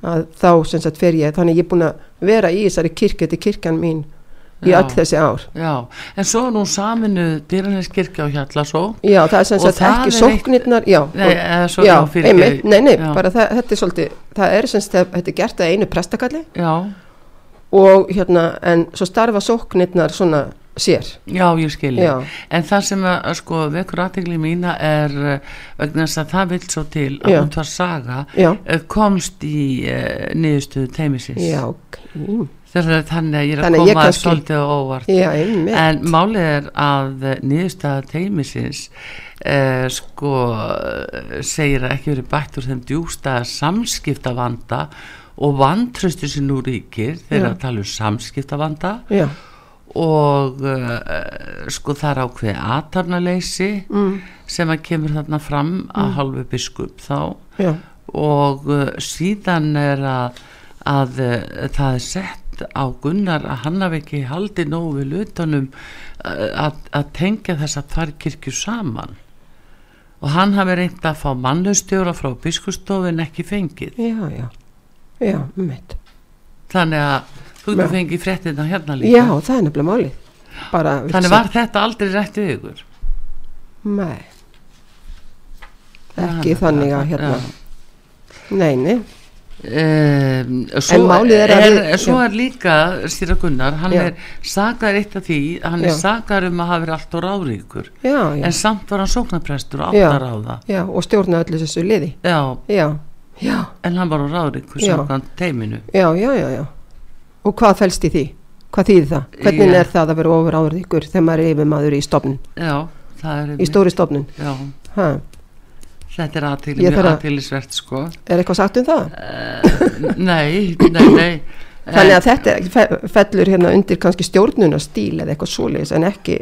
að þá sem sagt fer ég. Þannig ég er búin að vera í þessari kirkju þetta er kirkjan mín í Já. öll þessi ár. Já, en svo er nú saminu dýraneskirkja á Hjallasó. Já, það er sem sagt ekki sóknirnar já, Nei, og- já, einmitt, nei, nei, bara það, þetta er svolítið það er sem sagt, þetta er gert að einu prestakalli. Já, og hérna, en svo starfa sóknirnar svona sér. Já, ég skilji. En það sem að, sko, vekur aðtegli mína er uh, vegna þess að það vil svo til að hún var saga Já. uh, komst í uh, niðurstöðu teimisins Já, ok, Þegar þannig að ég er að Þannig að koma kannski- svolítið óvart. Já, einmitt. En málið er að eh, niðurstaða teimisins eh, sko eh, segir að ekki verið bætt úr þeim djústa samskiptavanda og vantröstu sem nú ríkir þegar að tala um samskiptavanda Já, og uh, sko það er ákveði aðtarnaleysi mm, sem að kemur þarna fram að hálfu biskup þá. Já, og uh, síðan er að, að uh, það er sett á Gunnar að hann hafi ekki haldið nógu við lutanum uh, að, að tengja þess að tvær kirkju saman. Og hann hafi reynd að fá mannustjóra frá biskustofin ekki fengið. Já, já Já, einmitt. Þannig að þú getur fengið fréttina hérna líka. Já, það er nefnilega málið. Þannig var þetta aldrei rétt við ykkur? Nei, ekki þetta- þannig að hérna. já. Nei, nei, Um, svo, En málið er að við- svo er líka stýra Gunnar, hann er sakar eitt af því, hann er Já. sakar um að hafa verið allt ráðríkur. Já, já. En samt var hann sóknarprestur og Já. átt að ráða. Já, og stjórna öllu þessu liði. Já, Já, já, en hann var á ráðríkur Já. samkvæmt teiminu já, já, já, já Og hvað fælst í því? Hvað þýðir það? Hvernig Já. er það að vera ofur áður ykkur þegar maður er yfirmaður í stofnun, já, það er í stóri stofnun já, ha, þetta er þarf að- sko Er eitthvað sagt um það? nei, nei, nei Þannig að þetta fe- fellur hérna undir kannski stjórnunastíl eða eitthvað svoleiðis en ekki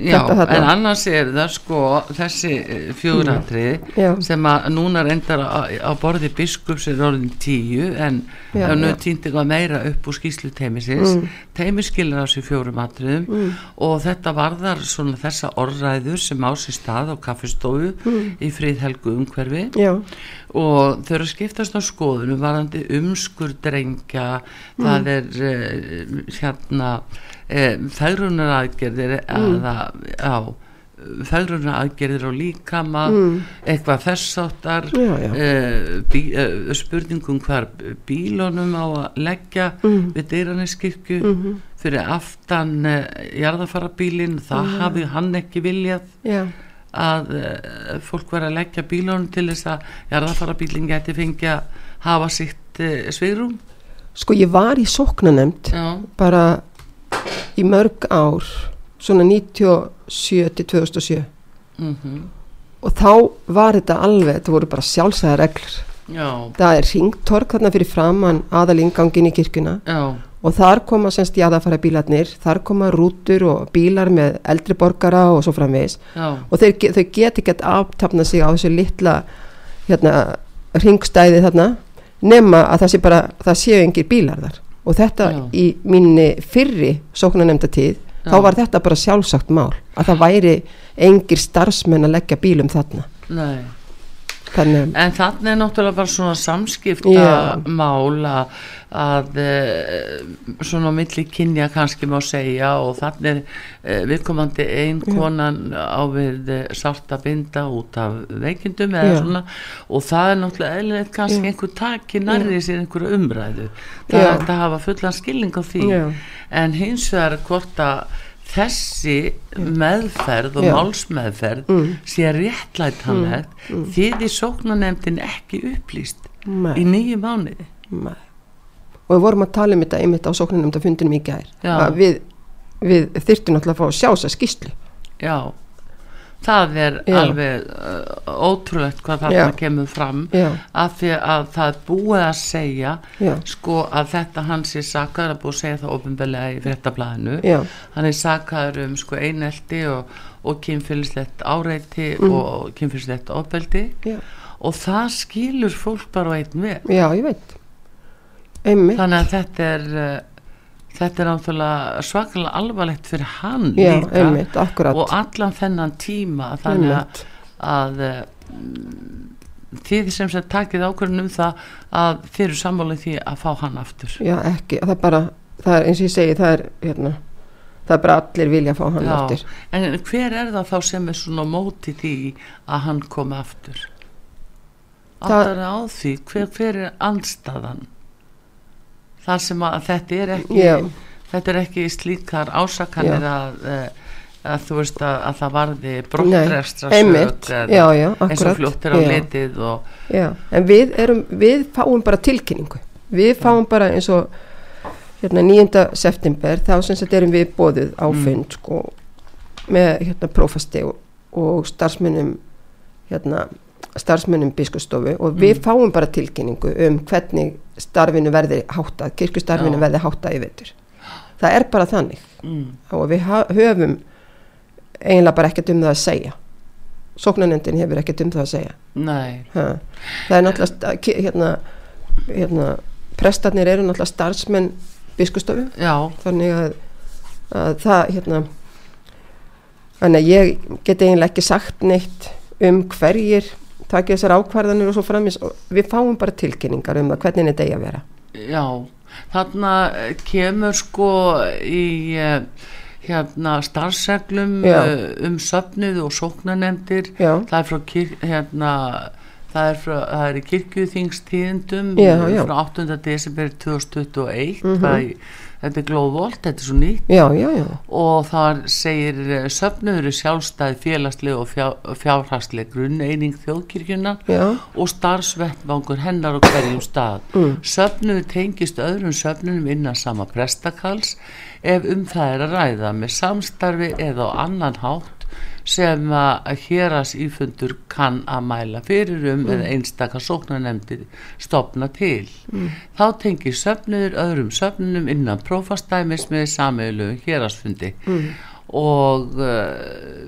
Já, en annars er það sko þessi fjóratri Já. sem að núna reyndar á, á borði biskups er orðin tíu en Já, ef nú týndi eitthvað meira upp úr skýslu teimisins mm. teimi skilur á sér fjórum atriðum Mm. og þetta varðar svona þessa orðræður sem á sér stað á kaffestofu í fríðhelgu umhverfi Mm. Já, og þau eru að skiptast á skoðunum varandi umskur drengja það er uh, hérna uh, færunar aðgerðir já færunar aðgerðir á líkama eitthvað þess áttar Já, já. uh, bí, uh, spurningum hvar bílunum á að leggja við dyraneskirkju fyrir aftan uh, jarðafarabílin það hafi hann ekki viljað já, að uh, fólk var að leggja bílunum til þess að jarðafarabílinn geti fengið að hafa sitt sveirum Sko ég var í sóknanemnd já, bara í mörg ár svona 97 til 2007 mm og þá var þetta alveg, þetta voru bara sjálfsæða reglur. Já, það er ringtork þarna fyrir framann aðalingangin í kirkuna já, og þar koma semst jáðafæra bílarnir þar koma rútur og bílar með eldri borgara og svo framvegis. Já, og þeir, þau get ekki að aftapna sig á þessu litla hérna, ringstæði þarna nema að það sé bara, það séu engir bílar þar og þetta Já. í minni fyrri sóknanemnda tíð Já. þá var þetta bara sjálfsagt mál að það væri engir starfsmenn að leggja bílum þarna nei þannig En þannig er náttúrulega bara svona samskipta Já. mál að, að eh, svona milli kynja kannski má segja og þannig er eh, viðkomandi ein konan á við eh, sárt að binda út af veikindum eða svona og það er náttúrulega eðlilegt kannski Já. einhver taki nærri sér einhverju umræðu það Já. er að hafa fullan skilning á því Já. en hins vegar hvort að þessi meðferð og Já. málsmeðferð Mm. sé réttlætanlegt þið í sóknanemndin ekki upplýst Nei. í nýju mánuði Nei. og við vorum að tala um þetta einmitt á sóknanemnda fundinum í gær að við, við þyrftum náttúrulega að fá að sjá þessa skýslu já það er Já. alveg uh, ótrúlegt hvað þarna Já. kemur fram Já. af því að það er búið að segja sko að þetta hans er sakaður að búið að segja það ofinbelega í fréttablaðinu Já. hann er sakaður um sko einelti og, og kynfyrirslegt áreiti Mm. og kynfyrirslegt ofbeldi og það skilur fólk bara á einn veg Já, ég veit einmitt þannig að þetta er uh, þetta er náttúrulega svakalega alvarlegt fyrir hann Já, líka einmitt, og allan þennan tíma þannig að, Einmitt. að uh, þið sem sem takið ákvörðun um það að þið eru sammálið því að fá hann aftur Já, ekki, það bara það er eins og ég segi það er hérna það er bara allir vilja að fá hann Já, aftur en hver er það þá sem er svona móti því að hann komi aftur? Það- Áttar á því, hver, hver er andstaðan? Þar sem að þetta er ekki, Já. þetta er ekki slíkar ásakanir Já. að, eh, að þú veist að, að það varði brottrestra já, já, eins og fljóttir á já, litið og já. en við erum, við fáum bara tilkynningu við fáum bara eins og hérna 9. september þá sem sagt erum við bóðið á Mm. sko með hérna prófasti og, og starfsmunum hérna starfsmunum biskustofu og við Mm. fáum bara tilkynningu um hvernig starfinu verði háttað, kirkustarfinu Já. verði háttað í vetur. Það er bara þannig. Mm, og við höfum eiginlega bara ekkert um það að segja. Sóknarnefndin hefur ekkert um það að segja. Nei, ha. það er náttúrulega hérna, hérna prestarnir eru náttúrulega starfsmenn biskustofu já, þannig að, að það hérna þannig að ég get eiginlega ekki sagt neitt um hverjir takja þessar ákvarðanir og svo framis og við fáum bara tilkynningar um það hvernig þetta eigi að vera. Já þarna eh, kemur sko í eh, hérna starfseglum eh, um söfnið og sóknanemdir já, það er frá hérna það er, frá, það er í kirkjuþingstíðendum frá 8. desember 2021 Mhm. það er, þetta er glóðvolt, þetta er svo nýtt já, já, já og þar segir eh, söfnuður sjálfstæði félagsleg og fjár, fjárhagsleg grunneining þjóðkirkjuna og starfsvettvangur hennar á hverjum stað. Mm. Söfnuður tengist öðrum söfnunum innan sama prestakals ef um það er að ræða með samstarfi eða á annan hátt sem að héras ífundur kann að mæla fyrir um eða einstaka sóknarnemndir stopna til. Þá tengir söfnuður öðrum söfnunum innan prófastæmis með sameilu hérasfundi og uh,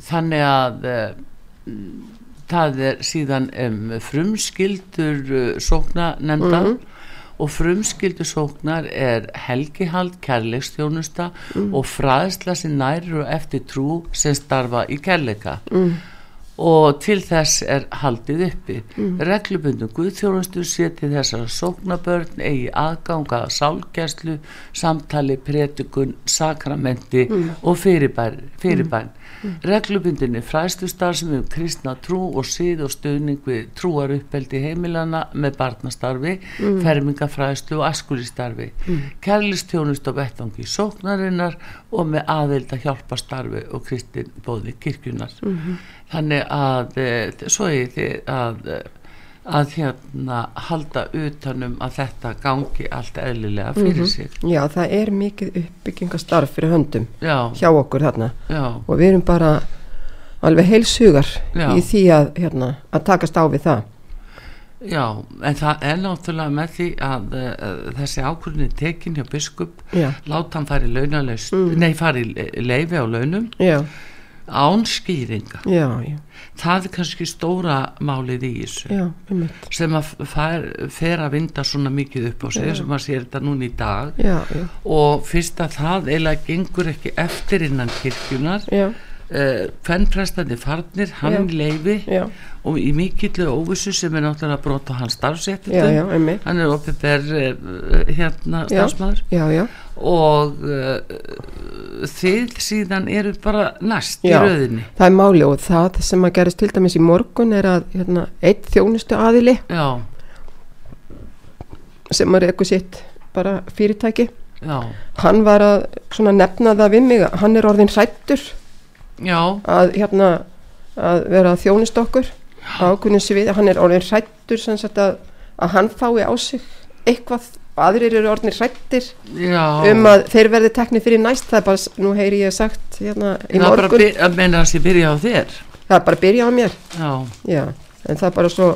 þannig að uh, það er síðan um, frumskildur uh, sóknanemnda og frumskildur sóknar er helgihald, kærleikstjónusta og fræðsla sem og eftir trú sem starfa í kærleika. Og til þess er haldið uppi. Mm. reglubundum guðþjónustu sé til þess að sóknabörn eigi aðganga sálgæslu samtali, pretikun sakramenti og fyrirbær, fyrirbæn reglubundinni fræðslustar sem um kristna trú og síð og stuðning við trúar uppeldi heimilana með barnastarfi fermingafræðslu og askulistarfi mm. kærlistjónust á vettvangi sóknarinnar og með aðelda hjálpastarfi og kristin bóði kirkjunar þannig að e, svo er þið að e, að hérna halda utanum að þetta gangi allt eðlilega fyrir sig. Já, það er mikið uppbyggingastarf fyrir höndum já, hjá okkur þarna. Já, og við erum bara alveg heilsugar Já. í því að, hérna, að takast á við það. Já en það er náttúrulega með því að uh, þessi ákvörðin er tekin hjá biskup. Láta hann fari launalaust Mm. nei fari leifi á launum. Já, án skýringa. Já, já, það er kannski stóra málið í þessu. Já, sem að fær, fer að vinda svona mikið upp á sig sem að sér þetta núna í dag. Já, já, og fyrst að það eiginlega gengur ekki eftir innan kirkjunar já, uh, hvernprestandi farnir, hann Já. í leifi já, og í mikillu óvissu sem er náttúrulega brot á hans einmitt. Hann er opið uh, hérna Já. starfsmæður og uh, þið síðan eru bara næst í Já. röðinni. það er máli og það sem að gerist til dæmis í morgun er að hérna, eitt þjónustu aðili sem að reyku sitt bara fyrirtæki hann var að nefna það við mig hann er orðin hrættur já. að hérna að vera að þjónust okkur. Á ákveðnum sviði, hann er orðin hrættur að, að hann fái á sig eitthvað, aðrir eru orðin hrættir um að þeir verði teknir fyrir næst, það er bara, nú heyri ég sagt hérna í það er bara morgun, by- að menna að sé byrja á þér. Það er bara að byrja á mér. Já. Já, en það er bara svo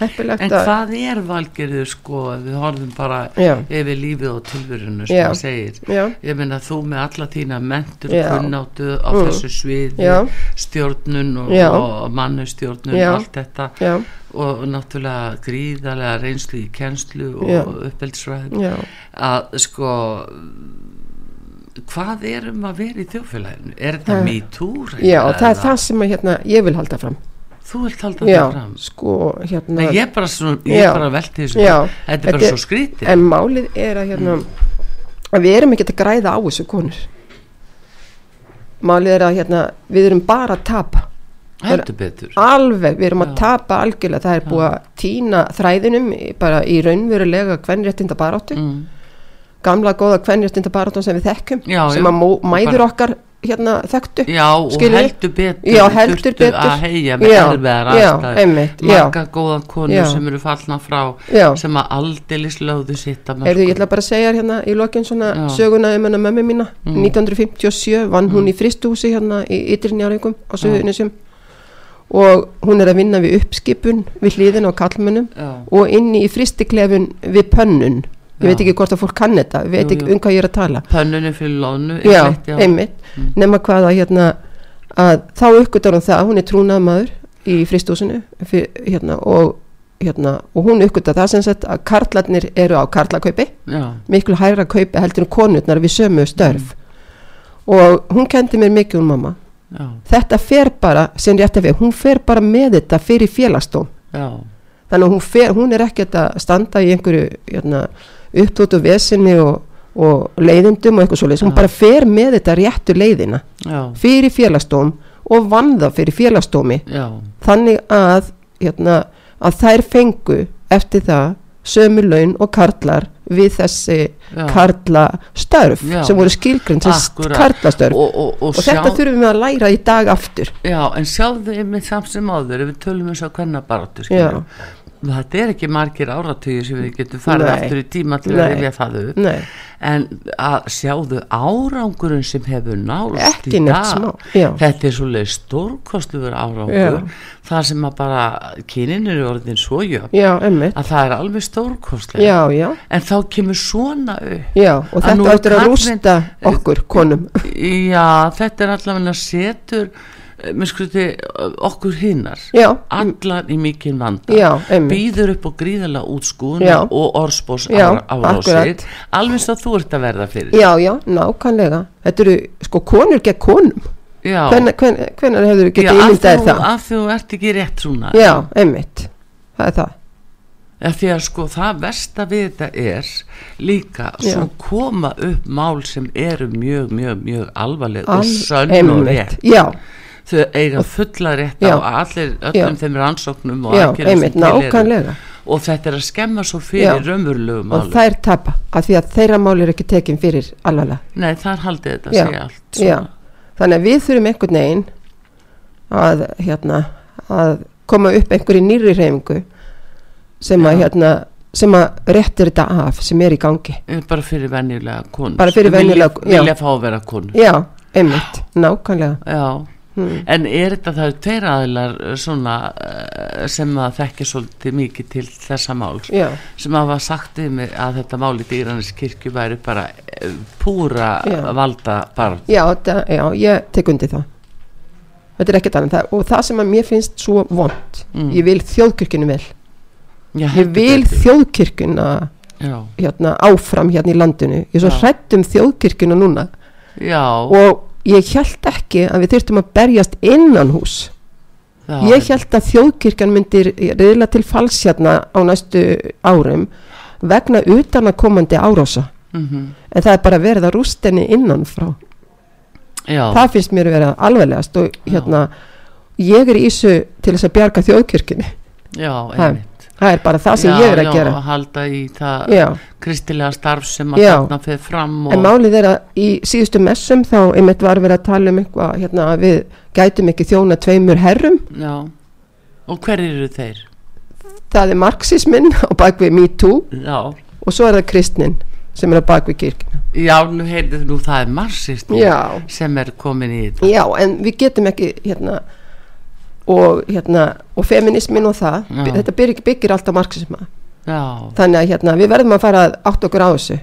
heppilegt En að hvað er valgerður sko við horfum bara Já. yfir lífið og tilverunu sem Já. það segir? Já, ég meina þú með alla þína mentur kunnáttu á Mm. þessu sviði stjórnun og, og mannustjórnun Já. allt þetta. Já, og náttúrulega gríðarlega reynslu í kennslu og já, að sko hvað er um að vera í þjóðfélaginu? Er þetta MeToo já, það er það sem að hérna, ég vil halda fram þú vilt halda já, það fram. sko, hérna Nei, ég bara, svona, ég Já. bara velti þessu Já. þetta er bara Þetta- svo skrítið en málið er að hérna að við erum ekki að græða á þessu konur. Málið er að hérna, við erum bara að tapa. Alveg, við erum að tapa algjörlega. Það er búið að týna þræðinum bara í raunverulega kvenréttinda baráttu mm. gamla góða kvenréttinda baráttu sem við þekkjum Já, sem að mæður okkar hérna þekktu Já, og Skilurðu? heldur betur Já, heldur betur. að heia með erfiðar já. marga góða konur Já. sem eru fallna frá Já. sem að aldeilis lögðu sitt að Heyrðu, ég ætla bara að segja hérna í lokin svona Já. söguna um hennar mömmu mína Mm. 1957 vann hún í fristúsi hérna í Ytrinjárengum á Suðunisjum og hún er að vinna við uppskipun við hliðin á kallmönnum Já. og inni í fristiklefun við pönnun ég veit ekki hvort að fólk kann þetta ég veit ekki um hvað ég er að tala. Pönnunni fyrir lónu einmitt, já. einmitt, Mm. nema hvað að hérna að þá uppgötar hún það hún er trúnaðmaður í fristúsinu fyr, hérna, og hérna, og hún uppgötar það sem sagt að karlarnir eru á karlakaupi. Miklu hærra kaupi heldur en konurnar við sömu störf. Og hún kendi mér mikið um mamma. Já, þetta fer bara, sem rétt að við hún fer bara með þetta fyrir félagstóm já, þannig að hún, fer, hún er ekkert að standa í einhverju hérna, upptótu vesinni og, og leiðindum og eitthvað svoleiðis, hún Já. bara fer með þetta réttu leiðina já, fyrir félagstóm og vann það fyrir félagstómi já, þannig að, hérna, að þær fengu eftir það sömu laun og karlar við þessi Já. karla störf Já. sem voru skilgrind sem Akkúrat. karla störf og, og, og, og, þetta þurfum við að læra í dag aftur já, en sjáðu einmitt samt sem áður ef við tölum eins og hvernig baráttu Já. Þetta er ekki margir áratugir sem við getum farið Nei. aftur í tíma til Nei. að rifja það upp. Nei, en að sjáðu árangurinn sem hefur ekki í dag þetta er svolítið stórkostuður árangur. Já. það sem að bara kynin eru orðin svo jöfn já, að það er alveg stórkostlega en þá kemur svona upp já og Að þetta áttur að karlinn- rústa okkur konum. Já, þetta er allavega setur eh, mér skruti okkur hinnar allar í mikinn vanda. Já, býður upp á gríðarlega útskúðun og árásir akkurat. alveg svo þú ert að verða fyrir. Já, já, nákvæmlega. Þetta eru sko konur gegn konum. Hven hefur af ímyndaðir því það? af því þú ert ekki rétt svona já, emmitt það er það. Ja, því að sko það versta við þetta er líka svo koma upp mál sem eru mjög, mjög, mjög alvarleg og Al- sönn og einmitt. rétt. Já, þau eiga fulla rétt á allir öllum Já. þeim rannsóknum og nákvæmlega. Og þetta er að skemma svo fyrir raunverulegu og máli. þær tapa af því að þeirra mál er ekki tekin fyrir alvarlega. Nei þar haldið þetta Já. segja allt þannig að við þurfum einhvern veginn að hérna að koma upp einhverju nýri reyfingu sem að hérna sem að réttir þetta af sem er í gangi. Eh, bara fyrir venjulega konur Bara fyrir venjulega- já. vilja fá að vera konur já, einmitt, nákvæmlega. Já hmm. En er þetta það tveir aðilar eh, svona eh, sem að þekkja svolítið mikið til þessa máls. Já, sem hafa sagt mig að þetta máli dýranis kirkju væri bara eh, púra Já. valda bara já, þetta, já, ég tek undir það. Þetta er ekkert annað og það sem að mér finnst svo vond Mm. ég vil þjóðkirkjunu vel. Já, ég vil þjóðkirkjuna hérna, áfram hérna í landinu. Ég er svo hrætt um þjóðkirkjuna núna. Já, og ég held ekki að við þurftum að berjast innan hús já, ég held að þjóðkirkjan myndir reyðla til falls hérna á næstu árum vegna utan að komandi árása. Mhm, en það er bara verið að rúst henni innan frá já, það finnst mér að vera alveglegast og hérna ég er í þessu til þess að bjarga þjóðkirkjunni. Já, einmitt það er bara það sem já, ég er að já, gera. að halda í það já. kristilega starf sem að Já. þarna fyrir fram og en málið er að í síðustu messum þá einmitt var verið að tala um eitthvað hérna að við gætum ekki þjóna tveimur herrum. Já, og hver eru þeir? það er marxismin á bakvið MeToo já, og svo er það kristnin sem er á bakvið kirkina já, nú heyrðu nú það er marxist já, sem er komin í þetta. Já, en við getum ekki hérna og hérna og feminismin og það Já. þetta byggir, byggir alltaf marxisma. Já, þannig að hérna við verðum að fara átt okkur á þessu.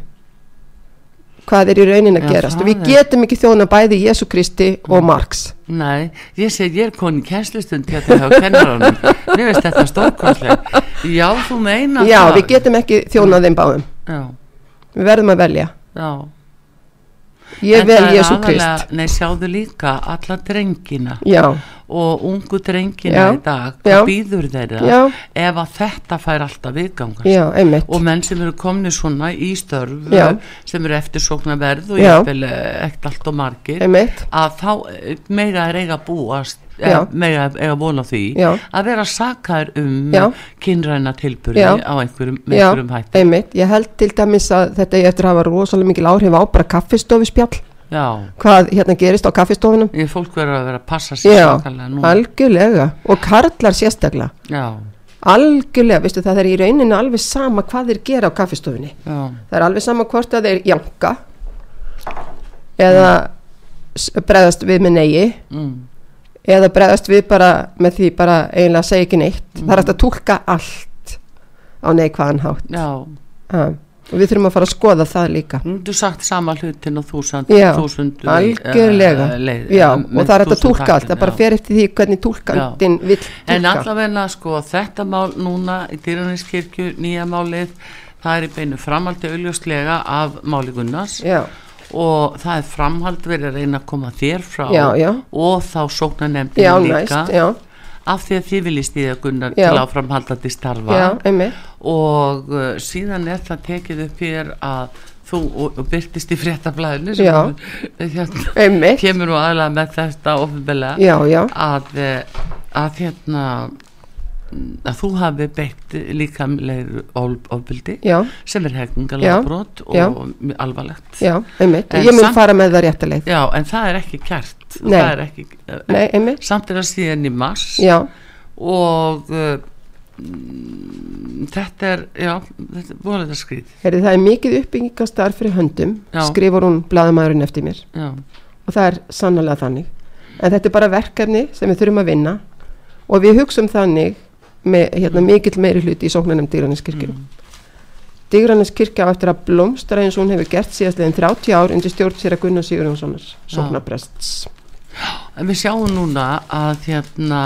Hvað er í raunin að gerast? og við getum ekki þjóna bæði Jésu Kristi og Marx. Nei, ég segi ég er komin í kennslustund hérna hjá kennarunum. Mér veist þetta stórkostlega já, þú meina já, það. við getum ekki þjónað þeim báðum. Já, við verðum að velja. Já. Ég En vel Jésu Krist. Nei, sjáðu líka alla drengina. Já, og ungu drengina Já, í dag hvað býður þeirra Já. ef að þetta fær alltaf viðgangast já, og menn sem eru komni svona í störf eh, sem eru eftirsóknar verð og Já. jafnvel eh, ekkert allt og margir einmitt, að þá eh, mega er eiga búast er eiga vona því að vera sakaður um kynræna tilburði Já. á einhverjum, einhverjum hætti. einmitt. Ég held til dæmis að þetta er eftir að hafa rosalega mikil áhrif á bara kaffistofuspjall já, hvað hérna gerist á kaffistofunum? Ég fólk verður að vera að passa sér já, svakalega núna. algjörlega. Og karlar sérstaklega. Já, algjörlega, veistu það er í rauninu alveg sama hvað þeir gera á kaffistofunni. Já, það er alveg sama hvort að þeir janka eða bregðast við með negi mm, eða bregðast við bara með því bara eiginlega segja ekki neitt. Það er hægt að túlka allt á neikvæðan hátt. Já. Og við þurfum að fara að skoða það líka. Þú sagt sama hlutin og þúsund Já, þúsund algjörlega. eh, leið, já, eh, og það er allt. Hættin, það bara fer eftir því hvernig túlkandin vill En túlka allavegna sko þetta mál núna í dýraniskirkju nýja málið það er í beinu framaldi auðljóslega af máli Gunnars. Já, og það er framhald verið að reyna að koma þér frá Já, og þá sóknar nefndinu líka. næst, af því að þið viljið stíða Gunnar Já. til áframhaldandi starfa. Já, og uh, síðan er það tekið upp hér að þú og, og byrtist í fréttablaðinu sem hérna, kemur nú aðlega með þetta já, að, eh, að hérna að þú hafi beitt líkamlegur ofbildi sem er hegningalega brot og já. alvarlegt. Já, einmitt. En ég mun fara með það réttaleið Já, en það er ekki það er ekki, nei, einmitt, samt er það síðan í mars. Já, og uh, þetta er já, þetta er búin þetta skrýð Heri, það er mikið uppbyggingastar fyrir höndum skrifur hún blaðamæðurinn eftir mér. Og það er sannlega þannig. En þetta er bara verkefni sem við þurfum að vinna. Og við hugsum þannig með hérna, mikill meiri hluti í sóknarnum Dýraniskirkjum mm. Dýraniskirkja á eftir að blómstra eins og hún hefur gert síðastlegin 30 ár undir stjórn sér að Gunnar Sigurjónssonar sóknarprests. En við sjáum núna að hérna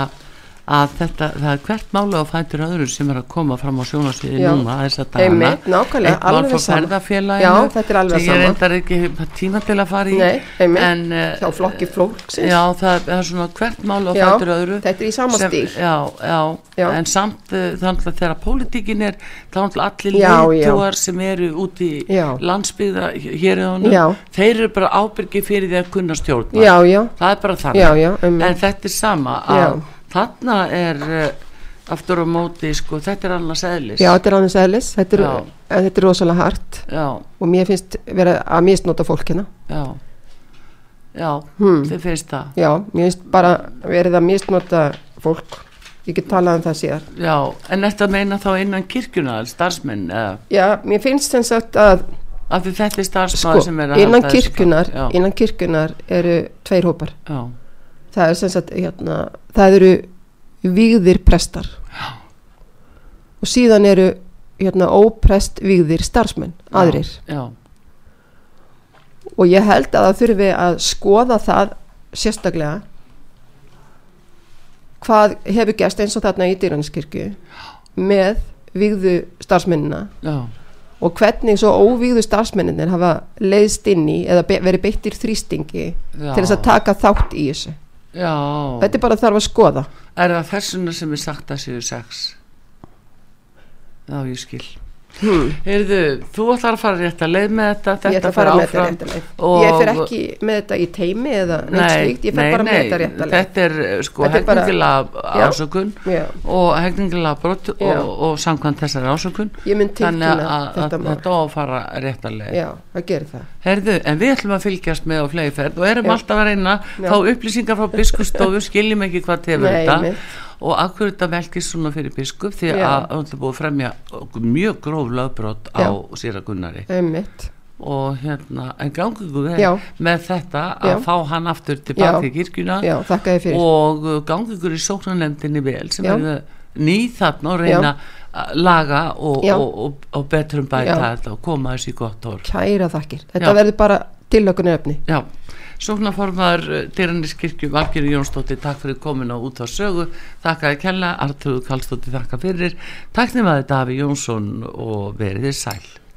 að þetta, það er hvert máli á fætur öðru sem er að koma fram á sjónasviði núna þess að nákvæmlega, eitt mál er alveg sem ég reyndar ekki tíma til að fara í Nei, en uh, flokki flóksins já, það, það er svona hvert mál á Já, fætur öðru þetta er í sama sem- stíl. já, já, Já. en samt uh, þannig að þegar pólitíkin er þá er allir Já, leiðtúar sem eru út í Já. landsbyggða hér í honum þeir eru bara ábyrgi fyrir því að kunna stjórna. Já, já, það er bara þannig. En þetta er sama að þarna er uh, aftur á móti sko, þetta er annars eðlis. Já, þetta er annars eðlis. Þetta er, en þetta er rosalega hart. Já, og mér finnst vera að misnota fólkina já. Já, Hmm. þið finnst það? Já, mér finnst bara verið að misnota fólk. Ég get talað um það síðar. Já, en þetta meina þá innan kirkjuna starfsmenn, eða, Já, mér finnst sem sagt að af því þetta er starfsmaður sko, er innan já, innan kirkjunar eru tveir hópar. Já, það er sem sagt hérna, það eru vígðir prestar. Já. og síðan eru hérna óprest vígðir starfsmenn aðrir. já, og ég held að það þurfi að skoða það sérstaklega hvað hefur gæst eins og þarna í dýranskirkju með vígðu starfsmennina já, og hvernig svo óvígðu starfsmenninir hafa leiðst inn í eða be verið beittir þrýstingi já. til þess að taka þátt í þessu já, þetta er bara þarf að skoða. Er það þessuna sem er sagt að séu sex? Já, ég skil hmm. heyrðu, þú ætlar að fara rétt að leið með þetta þetta að fara með áfram og- ég fer ekki með þetta í teimi eða neitt nei, slíkt, ég fer nei, bara með nei, réttaleg þetta er eh, sko Þetta er bara- hegningilega Já. ásökun Já, og hegningilega brot Já. og, og samkvæmt þessari ásökun þannig að, að þetta þetta á að fara rétt að leið já, það gerir það Herðu, en við ætlum að fylgjast með á flegiferð og erum Já. alltaf að reyna þá upplýsingar frá biskustofu skiljum ekki hvað tefur þetta. Og akkur þetta velkist svona fyrir biskup? Því Já. að hann er búið að fremja mjög gróf lögbrot á Já. síra Gunnari. Einmitt. Og hérna, en gangi ykkur vel Já. með þetta að Já. fá hann aftur tilbaka þið fyrir. Og uh, gangi ykkur í sóknarnefndinni vel sem er ný þarna og reyna að laga og, og, og, og betrum bæta þetta og koma þessi gott orð. Kæra þakkir, þetta verður bara tillökunni efni Já, sóknarformaður Dyranniskirkju Valgeri Jónsdóttir takk fyrir komin á út á sögu. Þakka að kella, Artur Kallstóttir þakka fyrir. Takk þetta Daví Jónsson og verið þið sæl